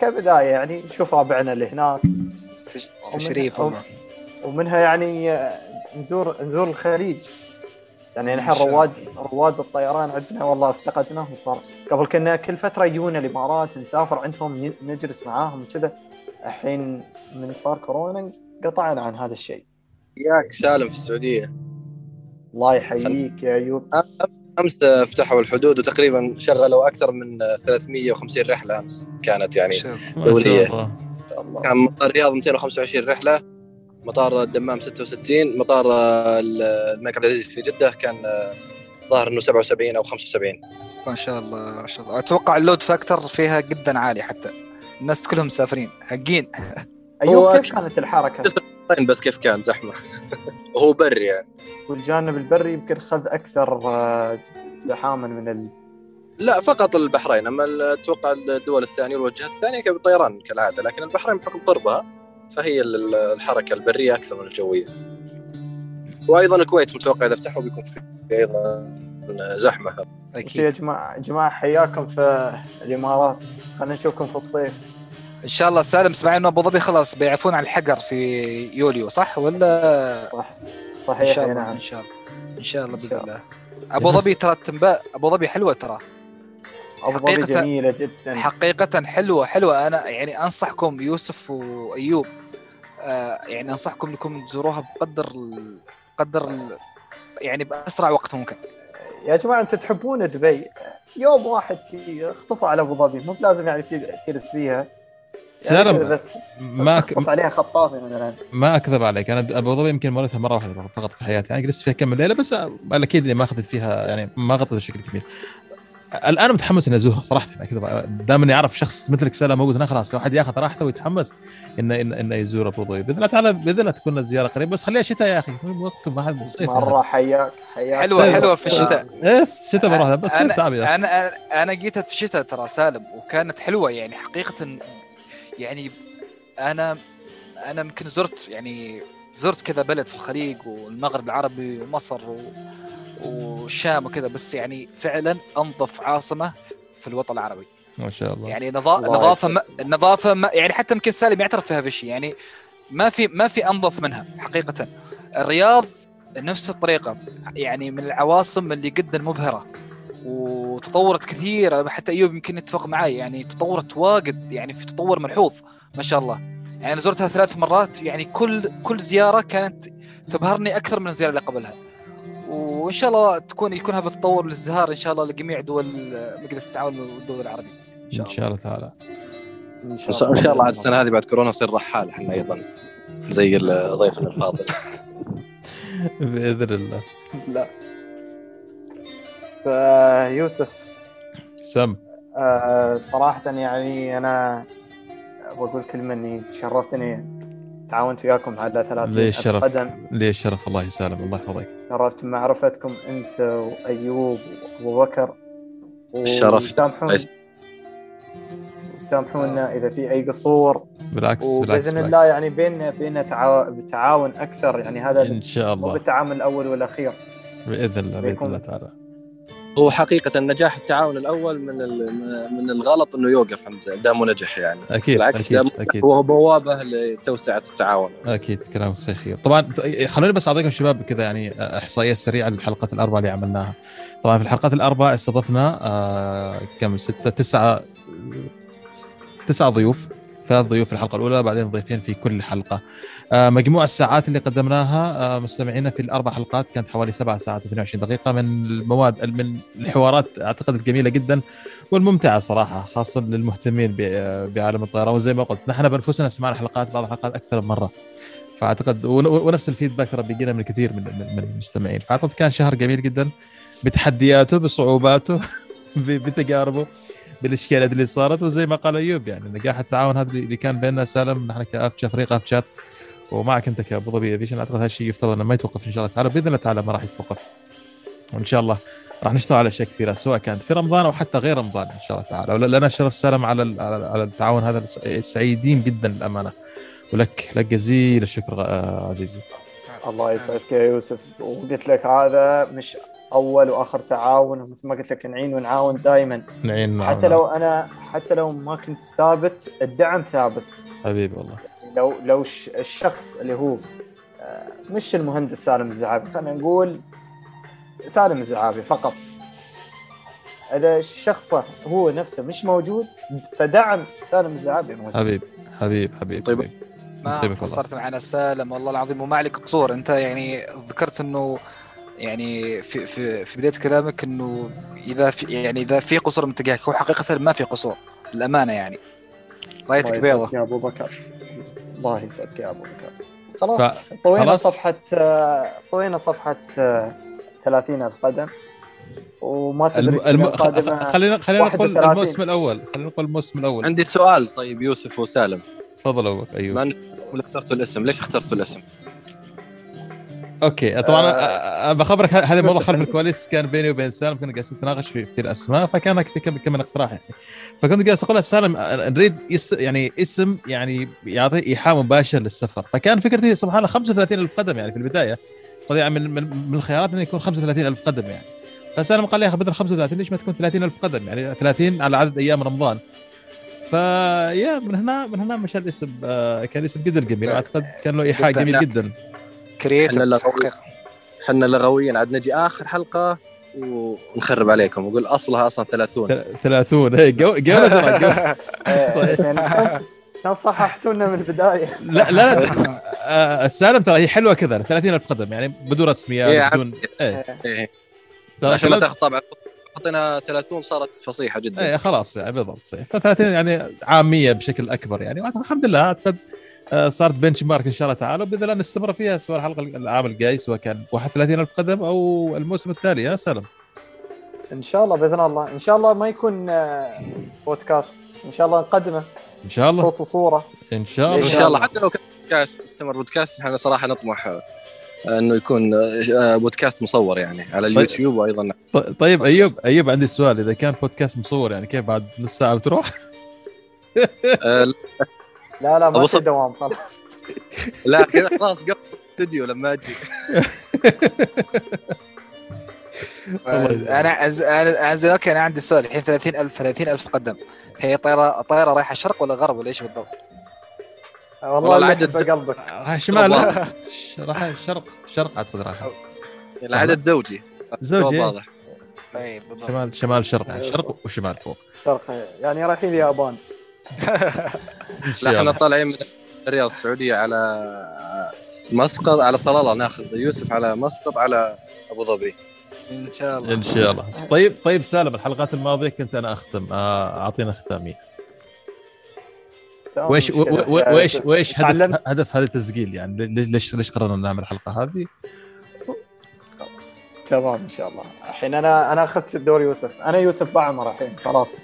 كبداية يعني نشوف ربعنا اللي هناك تشريف وم- والله. ومنها يعني نزور نزور الخليج. يعني نحن رواد رواد الطيران عندنا والله افتقدناهم صار. قبل كنا كل فترة يجونا الإمارات نسافر عندهم نجلس معاهم كذا الحين من صار كورونا قطعنا عن هذا الشيء. ياك سالم في السعودية. الله يحييك يا أيوب. أمس فتحوا الحدود وتقريبا شغلوا أكثر من 350 رحلة أمس كانت يعني شوف. الله. كان مطار الرياض 225 رحلة مطار الدمام 66 مطار آه، الملك عبد العزيز في جدة كان آه، ظاهر إنه 77 أو 75 ما شاء الله ما شاء الله. أتوقع ال load factor فيها جدا عالي حتى. الناس كلهم مسافرين حقين. أيوب هو كيف كانت الحركة؟ طيب بس كيف كان؟ زحمة. وهو بري يعني. والجانب البري يمكن خذ أكثر آه، زحاما من ال... لا فقط البحرين أما أتوقع الدول الثانية والوجهات الثانية بالطيران كالعادة لكن البحرين بحكم قربها فهي ال- الحركة البرية أكثر من الجوية. وأيضا الكويت متوقع إذا فتحوا بيكون في أيضا زحمة. يا أكيد جماعة جماعة حياكم في الإمارات. خلينا نشوفكم في الصيف إن شاء الله سالم سمعنا انه ابو ظبي خلاص بيعفون عن الحقر في يوليو صح؟ ولا؟ صح. إن صحيح شاء أي الله نعم. إن شاء الله. إن شاء الله إن بإذن شاء الله. أبو ظبي ترى التنباء أبو ظبي حلوة ترى. ظبي حقيقة- جميلة جدا. حقيقة حلوة حلوة. أنا يعني أنصحكم يوسف وأيوب آه يعني أنصحكم أنكم تزوروها بقدر ال... قدر ال... يعني بأسرع وقت ممكن. يا جماعة أنتم تحبون دبي؟ يوم واحد اخطفوا على أبو ظبي. مو بلازم يعني تجلس فيها. يعني بس ما ك... تخطف عليها خطافة مثلا. ما أكذب عليك. أنا أبو ظبي يمكن مريتها مرة واحدة فقط في حياتي. يعني جلست فيها كم ليلة بس أكيد اني ما أخذت فيها يعني ما غطيت بشكل كبير. الآن متحمس إني أزورها صراحة. ما اكذب دام إني أعرف شخص مثلك سلام موجود هنا خلاص واحد ياخذ راحته ويتحمس انه انه, إنه يزور أبو ظبي. بإذن الله تعالى بإذن الله تكون الزيارة قريب بس خليها شتاء يا أخي. مو وقتكم ما حد صيف مرة حياك حياك. حلوة طيب. حلوة في الشتاء. إيش؟ شتاء بروح بس صيف تعب أخي. أنا أنا جيتها في الشتاء ترى سالم وكانت حلوة يعني حقيقة يعني أنا أنا يمكن زرت يعني زرت كذا بلد في الخليج والمغرب العربي ومصر و... والشام وكذا بس يعني فعلا أنظف عاصمة في الوطن العربي. ما شاء الله. يعني نظا... الله نظافة. ما... النظافه ما... يعني حتى يمكن سالم يعترف فيها بشيء يعني ما في ما في أنظف منها حقيقة. الرياض نفس الطريقة يعني من العواصم اللي جدا مبهرة وتطورت كثير حتى أيوب يمكن يتفق معي يعني تطورت واجد يعني في تطور ملحوظ ما شاء الله. يعني زرتها ثلاث مرات يعني كل كل زيارة كانت تبهرني أكثر من الزيارة اللي قبلها. وإن شاء الله تكون يكون هذا التطور والازدهار إن شاء الله لجميع دول مجلس التعاون والدول العربية. إن شاء إن الله. شاء الله تعالى. إن إن شاء الله عاد السنة هذه بعد كورونا نصير رحال إحنا أيضا زي ضيفنا الفاضل. بإذن الله. لا. فيوسف سم. آه صراحة يعني أنا بقول كلمة إني تشرفت إني تعاونت وياكم على 30 ليه الشرف؟ قدم. لي الشرف الله يسلم الله يحفظك. شرفت بمعرفتكم أنت وأيوب وأبو بكر الشرف. وسامحونا. إذا في أي قصور. بالعكس وبإذن بالعكس. الله يعني بيننا بيننا تعا- تعاون أكثر. يعني هذا إن شاء مو الله بالتعامل الأول والأخير. بإذن الله بإذن الله تعالى. هو حقيقة نجاح التعاون الأول من من الغلط إنه يوقف عند دامه نجح يعني. أكيد بالعكس أكيد دامه أكيد. هو بوابة لتوسعة التعاون. أكيد كلام صحيح. طبعا خلوني بس أعطيكم شباب كذا يعني إحصائية سريعة للحلقات الأربعة اللي عملناها. طبعا في الحلقات الأربعة استضفنا آه كم؟ ستة تسعة تسعة ضيوف ثلاث ضيوف في الحلقة الأولى بعدين ضيفين في كل حلقة. آه مجموع الساعات اللي قدمناها آه مستمعينا في الأربع حلقات كانت حوالي سبع ساعات و22 دقيقة. من المواد من الحوارات أعتقد الجميله جدا والممتعة صراحة خاصة للمهتمين ب- بعالم الطيران. وزي ما قلت نحن بأنفسنا سمعنا حلقات بعض الحلقات أكثر من مرة. فأعتقد ون- ونفس ال feedback ترى بيجينا من كثير من المستمعين. فأعتقد كان شهر جميل جدا بتحدياته بصعوباته بتجاربه بالإشكاليات اللي صارت. وزي ما قال أيوب يعني نجاح التعاون هذا اللي كان بيننا سالم نحن ك Av فريق Av Chat ومعك انت كابو ظبي Aviation اعتقد هذا الشيء يفترض انه ما يتوقف ان شاء الله تعالى. بإذن الله تعالى ما راح يتوقف. وإن شاء الله راح نشتغل على أشياء كثيرة سواء كانت في رمضان أو حتى غير رمضان إن شاء الله تعالى. لنا الشرف سالم على على التعاون هذا سعيدين جدا للأمانة. ولك لك جزيل الشكر آه، عزيزي. الله يسعدك يا يوسف. وقلت لك هذا مش أول وآخر تعاون ومثل ما قلت لك نعين ونعاون دائما نعين معنا. حتى لو أنا حتى لو ما كنت ثابت الدعم ثابت. حبيبي والله. لو لو ش- الشخص اللي هو آه، مش المهندس سالم الزعابي خلينا نقول سالم الزعابي فقط إذا الشخص هو نفسه مش موجود فدعم سالم الزعابي موجود حبيب حبيب حبيب طيب. حبيب. ما. قصرت معنا سالم والله العظيم وما عليك قصور انت يعني ذكرت انه يعني في في في بداية كلامك انه إذا في يعني إذا في قصور من تجاهك هو حقيقة ما في قصور للأمانة يعني رايتك بيضة يا أبو بكر الله يسعدك يا أبو بكر. خلاص ف- طوينا خلاص. صفحة طوينا صفحة آه، 30 القدم. وما تدري الم... القادمة خلينا خلينا نقول 31. الموسم الأول. خلينا نقول الموسم الأول. عندي سؤال طيب يوسف وسالم. تفضل أبو ايوب ما اخترتوا الاسم؟ ليش اخترتوا الاسم؟ أوكي طبعا آه، بخبرك هذا موضوع بس- خلف الكواليس كان بيني وبين سالم كنا قاعدين نتناقش في, في الأسماء فكان في كم من اقتراح يعني. فكنت جالس أقول لسالم آه، نريد يعني اسم يعني يعطي إيحاء مباشر للسفر. فكان فكرتي سبحان الله 35 ألف قدم يعني في البداية يعني من من, من الخيارات إنه يكون 35 ألف قدم يعني. فسالم قال لي يا أخي بدل 35 ليش ما تكون 30 ألف قدم يعني؟ 30 على عدد أيام رمضان. فيا من هنا من هنا مشى الاسم آه، كان اسم جدا جميل وأعتقد كان له إيحاء جداً. جميل جدا. حقيقة. إحنا لغويين عاد نجي آخر حلقة ونخرب عليكم. ونقول أصلها أصلا 30 ثل- 30 هي جو جو ترى، جو. إيه، صحيح. زين عشان- عشان صححتوا لنا من البداية. لا لا لا آه، السالم ترى هي حلوة كذا 30 ألف قدم يعني بدون إيه، رسميات بدون إيه. إيه. ترى عشان ما تاخذ طبعا حطينا 30 صارت فصيحة جدا. إيه خلاص يعني بالضبط صحيح. ف 30 يعني عامية بشكل أكبر يعني. الحمد لله اعتقد صارت بنش مارك إن شاء الله تعالى وباذن الله نستمر فيها سواء الحلقة العام الجاي سواء كان 31 ألف قدم أو الموسم التالي. يا سلام. إن شاء الله بإذن الله. إن شاء الله ما يكون آه، بودكاست. إن شاء الله نقدمه. إن شاء الله. صوت وصورة. إن شاء إن الله شاء الله. حتى لو كان بودكاست استمر بودكاست إحنا صراحة نطمح آه، إنه يكون آه، بودكاست مصور يعني على اليوتيوب وأيضا طيب أيوب أيوب عندي سؤال. إذا كان بودكاست مصور يعني كيف بعد نص ساعة بتروح؟ لا لا ما في دوام خلاص. لا كذا خلاص قبل الاستوديو لما أجي. أنا أز... أنا انزل أوكي أنا عندي سؤال. الحين 30000 30000 قدم هي طيارة طيارة رايحة شرق ولا غرب ولا إيش بالضبط؟ والله العدد قلبك. شمال. راح شرق شرق اعتقد راح العدد زوجي. زوجي إيه. واضح. اي بالضبط. شمال شمال شرق يعني شرق وشمال فوق. شرق يعني رايحين اليابان لا إحنا. طالعين من الرياض السعودية على مسقط على صلالة ناخذ يوسف على مسقط على أبو ظبي. إن شاء الله. إن شاء الله. طيب طيب سالم الحلقات الماضية كنت أنا أختم. آه، أعطينا ختامية. تمام، وايش مش كذا. و- و- وايش وإيش هدف. هدف هذا التسجيل؟ يعني ليش ليش ليش قررنا نعمل الحلقة هذه؟ تمام إن شاء الله. الحين أنا أنا أخذت الدور يوسف. أنا يوسف بعمر الحين خلاص.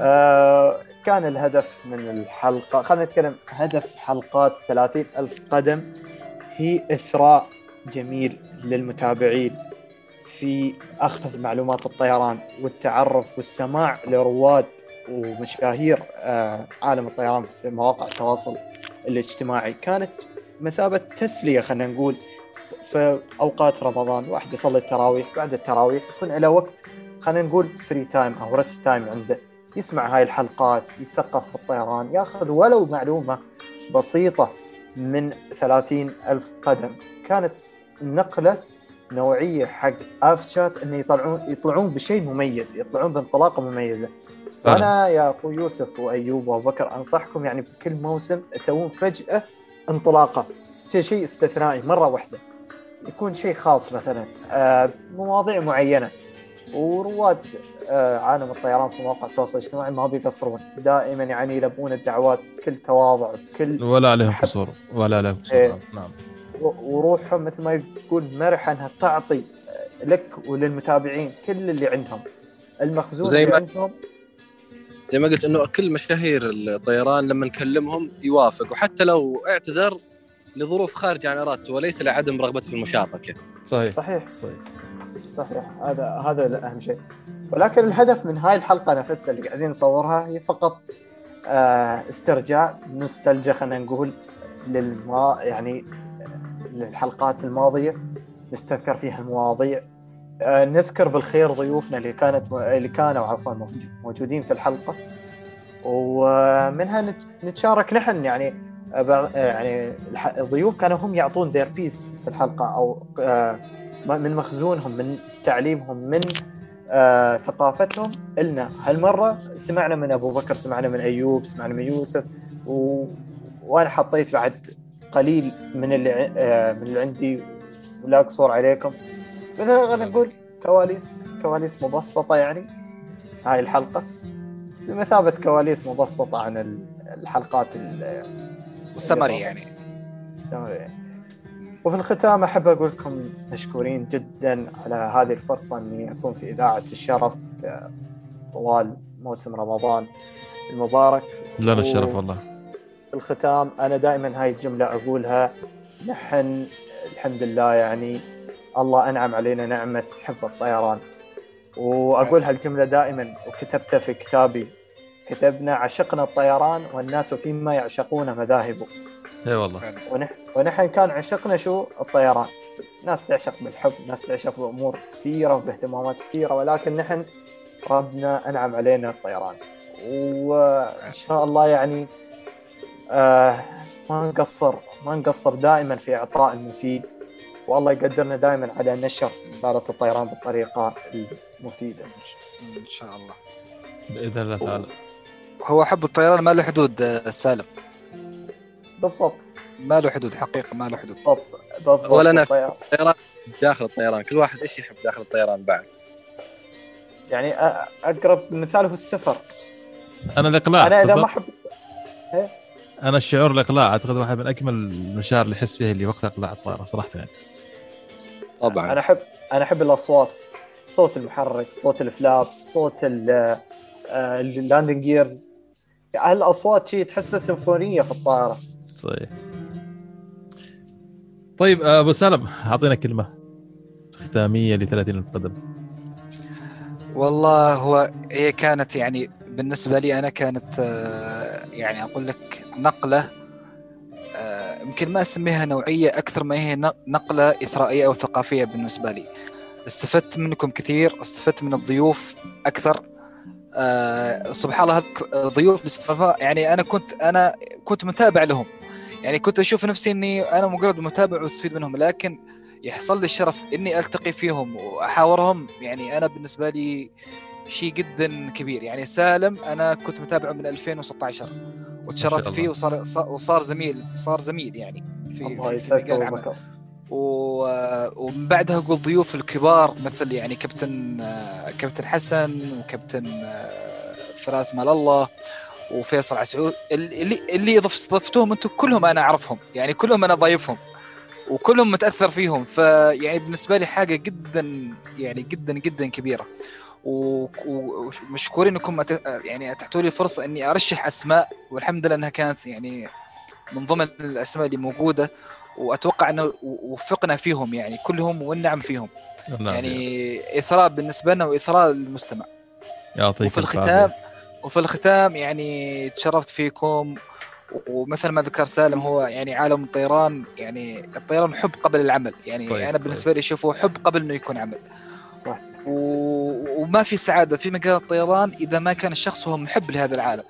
آه كان الهدف من الحلقة خلينا نتكلم هدف حلقات 30 ألف قدم هي إثراء جميل للمتابعين في أخذ معلومات الطيران والتعرف والسماع لرواد ومشاهير آه عالم الطيران في مواقع التواصل الاجتماعي. كانت مثابة تسلية خلينا نقول في أوقات رمضان. واحد يصلي التراويح بعد التراويح يكون له وقت خلينا نقول free time أو rest time عنده. يسمع هاي الحلقات يتثقف في الطيران ياخذ ولو معلومة بسيطة من 30 ألف قدم. كانت نقلة نوعية حق اف شات انه يطلعون يطلعون بشيء مميز يطلعون بانطلاقة مميزة. فعلا. أنا يا أخو يوسف وأيوب وابو بكر أنصحكم يعني بكل موسم تسوون فجأة انطلاقة. شيء استثنائي مرة واحدة. يكون شيء خاص مثلا آه، مواضيع معينة. ورواد عالم الطيران في مواقع التواصل الاجتماعي ما بيقصرون. دائما يعني يلبون الدعوات بكل تواضع بكل ولا عليهم. قصور ولا عليهم قصور. إيه. نعم. وروحهم مثل ما يقول مرحه أنها تعطي آه، لك وللمتابعين كل اللي عندهم. المخزون زي اللي ما- عندهم زي ما قلت إنه كل مشاهير الطيران لما نكلمهم يوافق. وحتى لو اعتذر لظروف خارجه عن إرادته وليس لعدم رغبته في المشاركة. صحيح. صحيح. صحيح. صحيح. هذا هذا أهم شيء. ولكن الهدف من هاي الحلقة نفسها اللي قاعدين نصورها هي فقط آه، استرجاع نوستالجيا خلينا نقول للما يعني للحلقات الماضية. نستذكر فيها المواضيع. آه، نذكر بالخير ضيوفنا اللي كانت اللي كانوا عفوا موجودين في الحلقة. ومنها نت- نتشارك نحن يعني يعني الضيوف كانوا هم يعطون دير بيس في الحلقة أو آه، من مخزونهم من تعليمهم من آه ثقافتهم. إلنا هالمرة سمعنا من أبو بكر سمعنا من أيوب سمعنا من يوسف و... وأنا حطيت بعد قليل من اللي آه من اللي عندي ولا أقصر عليكم. مثلا نقول كواليس كواليس مبسطة يعني هاي الحلقة. بمثابة كواليس مبسطة عن ال- الحلقات ال- والسمري يعني. سمري. وفي الختام أحب أقول لكم مشكورين جدا على هذه الفرصة أني أكون في إذاعة الشرف في طوال موسم رمضان المبارك. لنا الشرف والله. في الختام أنا دائما هاي الجملة أقولها. نحن الحمد لله يعني الله أنعم علينا نعمة حب الطيران. وأقول هالجملة دائما وكتبتها في كتابي. كتبنا عشقنا الطيران والناس فيما يعشقون مذاهب إي والله. ونحن كان عشقنا شو؟ الطيران. ناس تعشق بالحب ناس تعشق بأمور كثيرة وباهتمامات كثيرة ولكن نحن ربنا أنعم علينا الطيران. وإن شاء الله يعني آه ما نقصر ما نقصر دائما في إعطاء المفيد. والله يقدرنا دائما على نشر رسالة الطيران بالطريقة المفيدة. إن شاء الله. بإذن الله تعالى. هو حب الطيران ما له حدود آه، سالم. بالضبط. ما له حدود حقيقة ما له حدود. بالضبط بالضبط. ولا نفس الطيران. الطيران داخل الطيران. كل واحد إيش يحب داخل الطيران بعد؟ يعني أقرب مثال هو السفر. أنا الاقلاع أنا إذا؟ ما احب أنا الشعور الاقلاع أعتقد واحد من اجمل المشاعر اللي يحس فيها اللي وقت إقلاع الطائره صراحة يعني. طبعا. أنا احب أنا أحب الأصوات صوت المحرك صوت ال flap صوت ال- ال landing gears هالاصوات شيء تحسها سيمفونية في الطائره صحيح طيب آه، أبو سالم أعطينا كلمة ختامية ل 30 القدم والله هو هي كانت يعني بالنسبة لي أنا كانت آه، يعني أقول لك نقلة آه، يمكن ما أسميها نوعية أكثر ما هي نق- نقلة إثرائية أو ثقافية بالنسبة لي. استفدت منكم كثير استفدت من الضيوف أكثر سبحان الله ضيوف الاستضافه يعني أنا كنت أنا كنت متابع لهم. يعني كنت أشوف نفسي إني أنا مجرد متابع وأستفيد منهم لكن يحصل لي الشرف إني ألتقي فيهم وأحاورهم يعني أنا بالنسبة لي شيء جدا كبير. يعني سالم أنا كنت متابعه من 2016 وتشرفت. فيه وصار وصار زميل صار زميل يعني في الله في, مجال العمل و- ومن بعدها أقول ضيوف الكبار مثل يعني كابتن آه، كابتن حسن وكابتن آه، فراس مال الله وفيصل عسعود اللي اللي ضف- ضفتوهم أنتم كلهم أنا اعرفهم يعني كلهم أنا ضايفهم وكلهم متأثر فيهم فيعني بالنسبة لي حاجة جدا يعني جدا جدا كبيرة ومشكورين انكم أت- يعني أتحتوا لي فرصة إني أرشح أسماء والحمد لله إنها كانت يعني من ضمن الأسماء اللي موجودة وأتوقع إنه وفقنا فيهم يعني كلهم والنعم فيهم نعم. يعني إثراء بالنسبة لنا وإثراء للمستمع يعطيك وفي. الختام وفي الختام يعني تشرفت فيكم ومثل ما ذكر سالم هو يعني عالم الطيران يعني الطيران حب قبل العمل يعني طيب، أنا بالنسبة لي اشوفه حب قبل إنه يكون عمل. صح. و... وما في سعادة في مجال الطيران إذا ما كان الشخص هو محب لهذا العالم.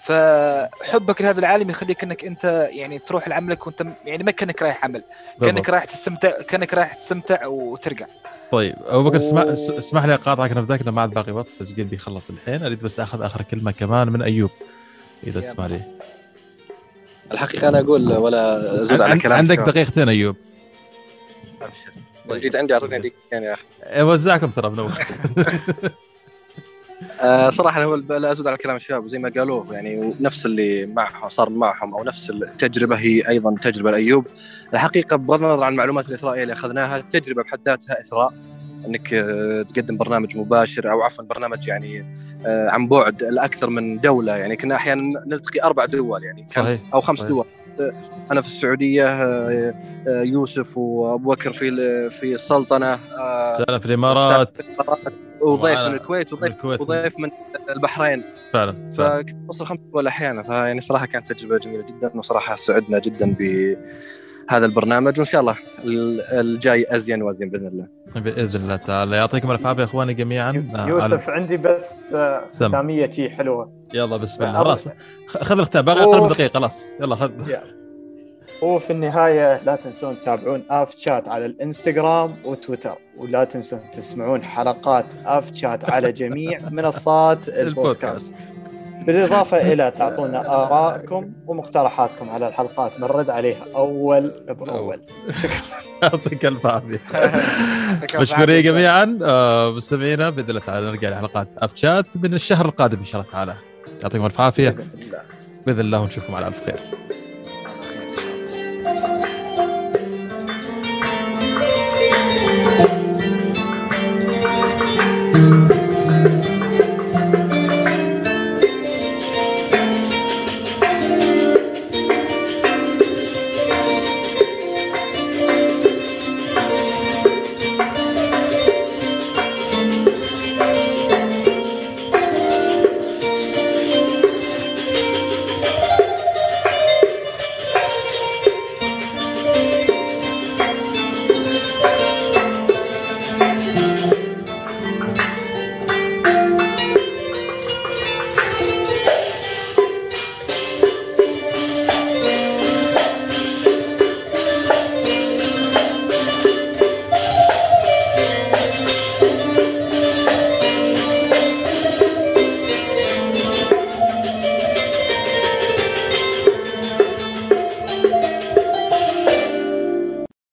فحبك لهذا العالم يخليك إنك أنت يعني تروح لعملك وأنت يعني ما كأنك رايح عمل كأنك. رايح تستمتع كأنك رايح تستمتع وترجع. طيب أبو بكر اسمح اسمح لي أقاطعك أنا بداك ما عاد باقي وقت التسجيل بيخلص الحين أريد بس أخذ آخر كلمة كمان من أيوب إذا. تسمح لي الحقيقة أنا أقول ولا أزود على عن- كلام عندك. دقيقتين أيوب أبشر. لو جيت عندي اعطيتني دقيقتين يا أخي اوزعكم ترى منور آه، صراحة هو لا أزود على كلام الشباب وزي ما قالوه يعني نفس اللي معهم صار معهم أو نفس التجربة هي أيضا تجربة لايوب الحقيقة بغض النظر عن المعلومات الإثرائية اللي أخذناها التجربة بحد ذاتها إثراء إنك آه، تقدم برنامج مباشر أو عفوا برنامج يعني آه، عن بعد لأكثر من دولة. يعني كنا أحيانا نلتقي أربع دول يعني صحيح أو خمس صحيح. دول. أنا في السعودية يوسف وأبو بكر في في السلطنة في الإمارات. وضيف من الكويت من وضيف الكويت. وضيف من البحرين. فعلا. فوصل خمس دول أحيانا فيعني صراحة كانت تجربة جميلة جدا وصراحة سعدنا جدا بهذا البرنامج وإن شاء الله ال- الجاي أزين وأزين بإذن الله. بإذن الله تعالى. يعطيكم الف عافيه إخواني جميعا. آه، يوسف عندي بس آه،. ختامية شي حلوة. يلا بسم الله. خلاص. خذ الختام باقي أقل من. دقيقة خلاص. يلا خذ. هو في النهاية لا تنسون تتابعون Av Chat على الإنستغرام وتويتر ولا تنسون تسمعون حلقات Av Chat على جميع منصات البودكاست. بالإضافة إلى تعطونا آرائكم ومقترحاتكم على الحلقات بنرد عليها أول بأول يعطيك ألف ألف مشكورين عافية. جميعا. آه، مستمعينا بإذن الله تعالى نرجع لحلقات اف شات من الشهر القادم إن شاء الله تعالى. يعطيكم ألف عافية. بإذن الله ونشوفكم على ألف خير.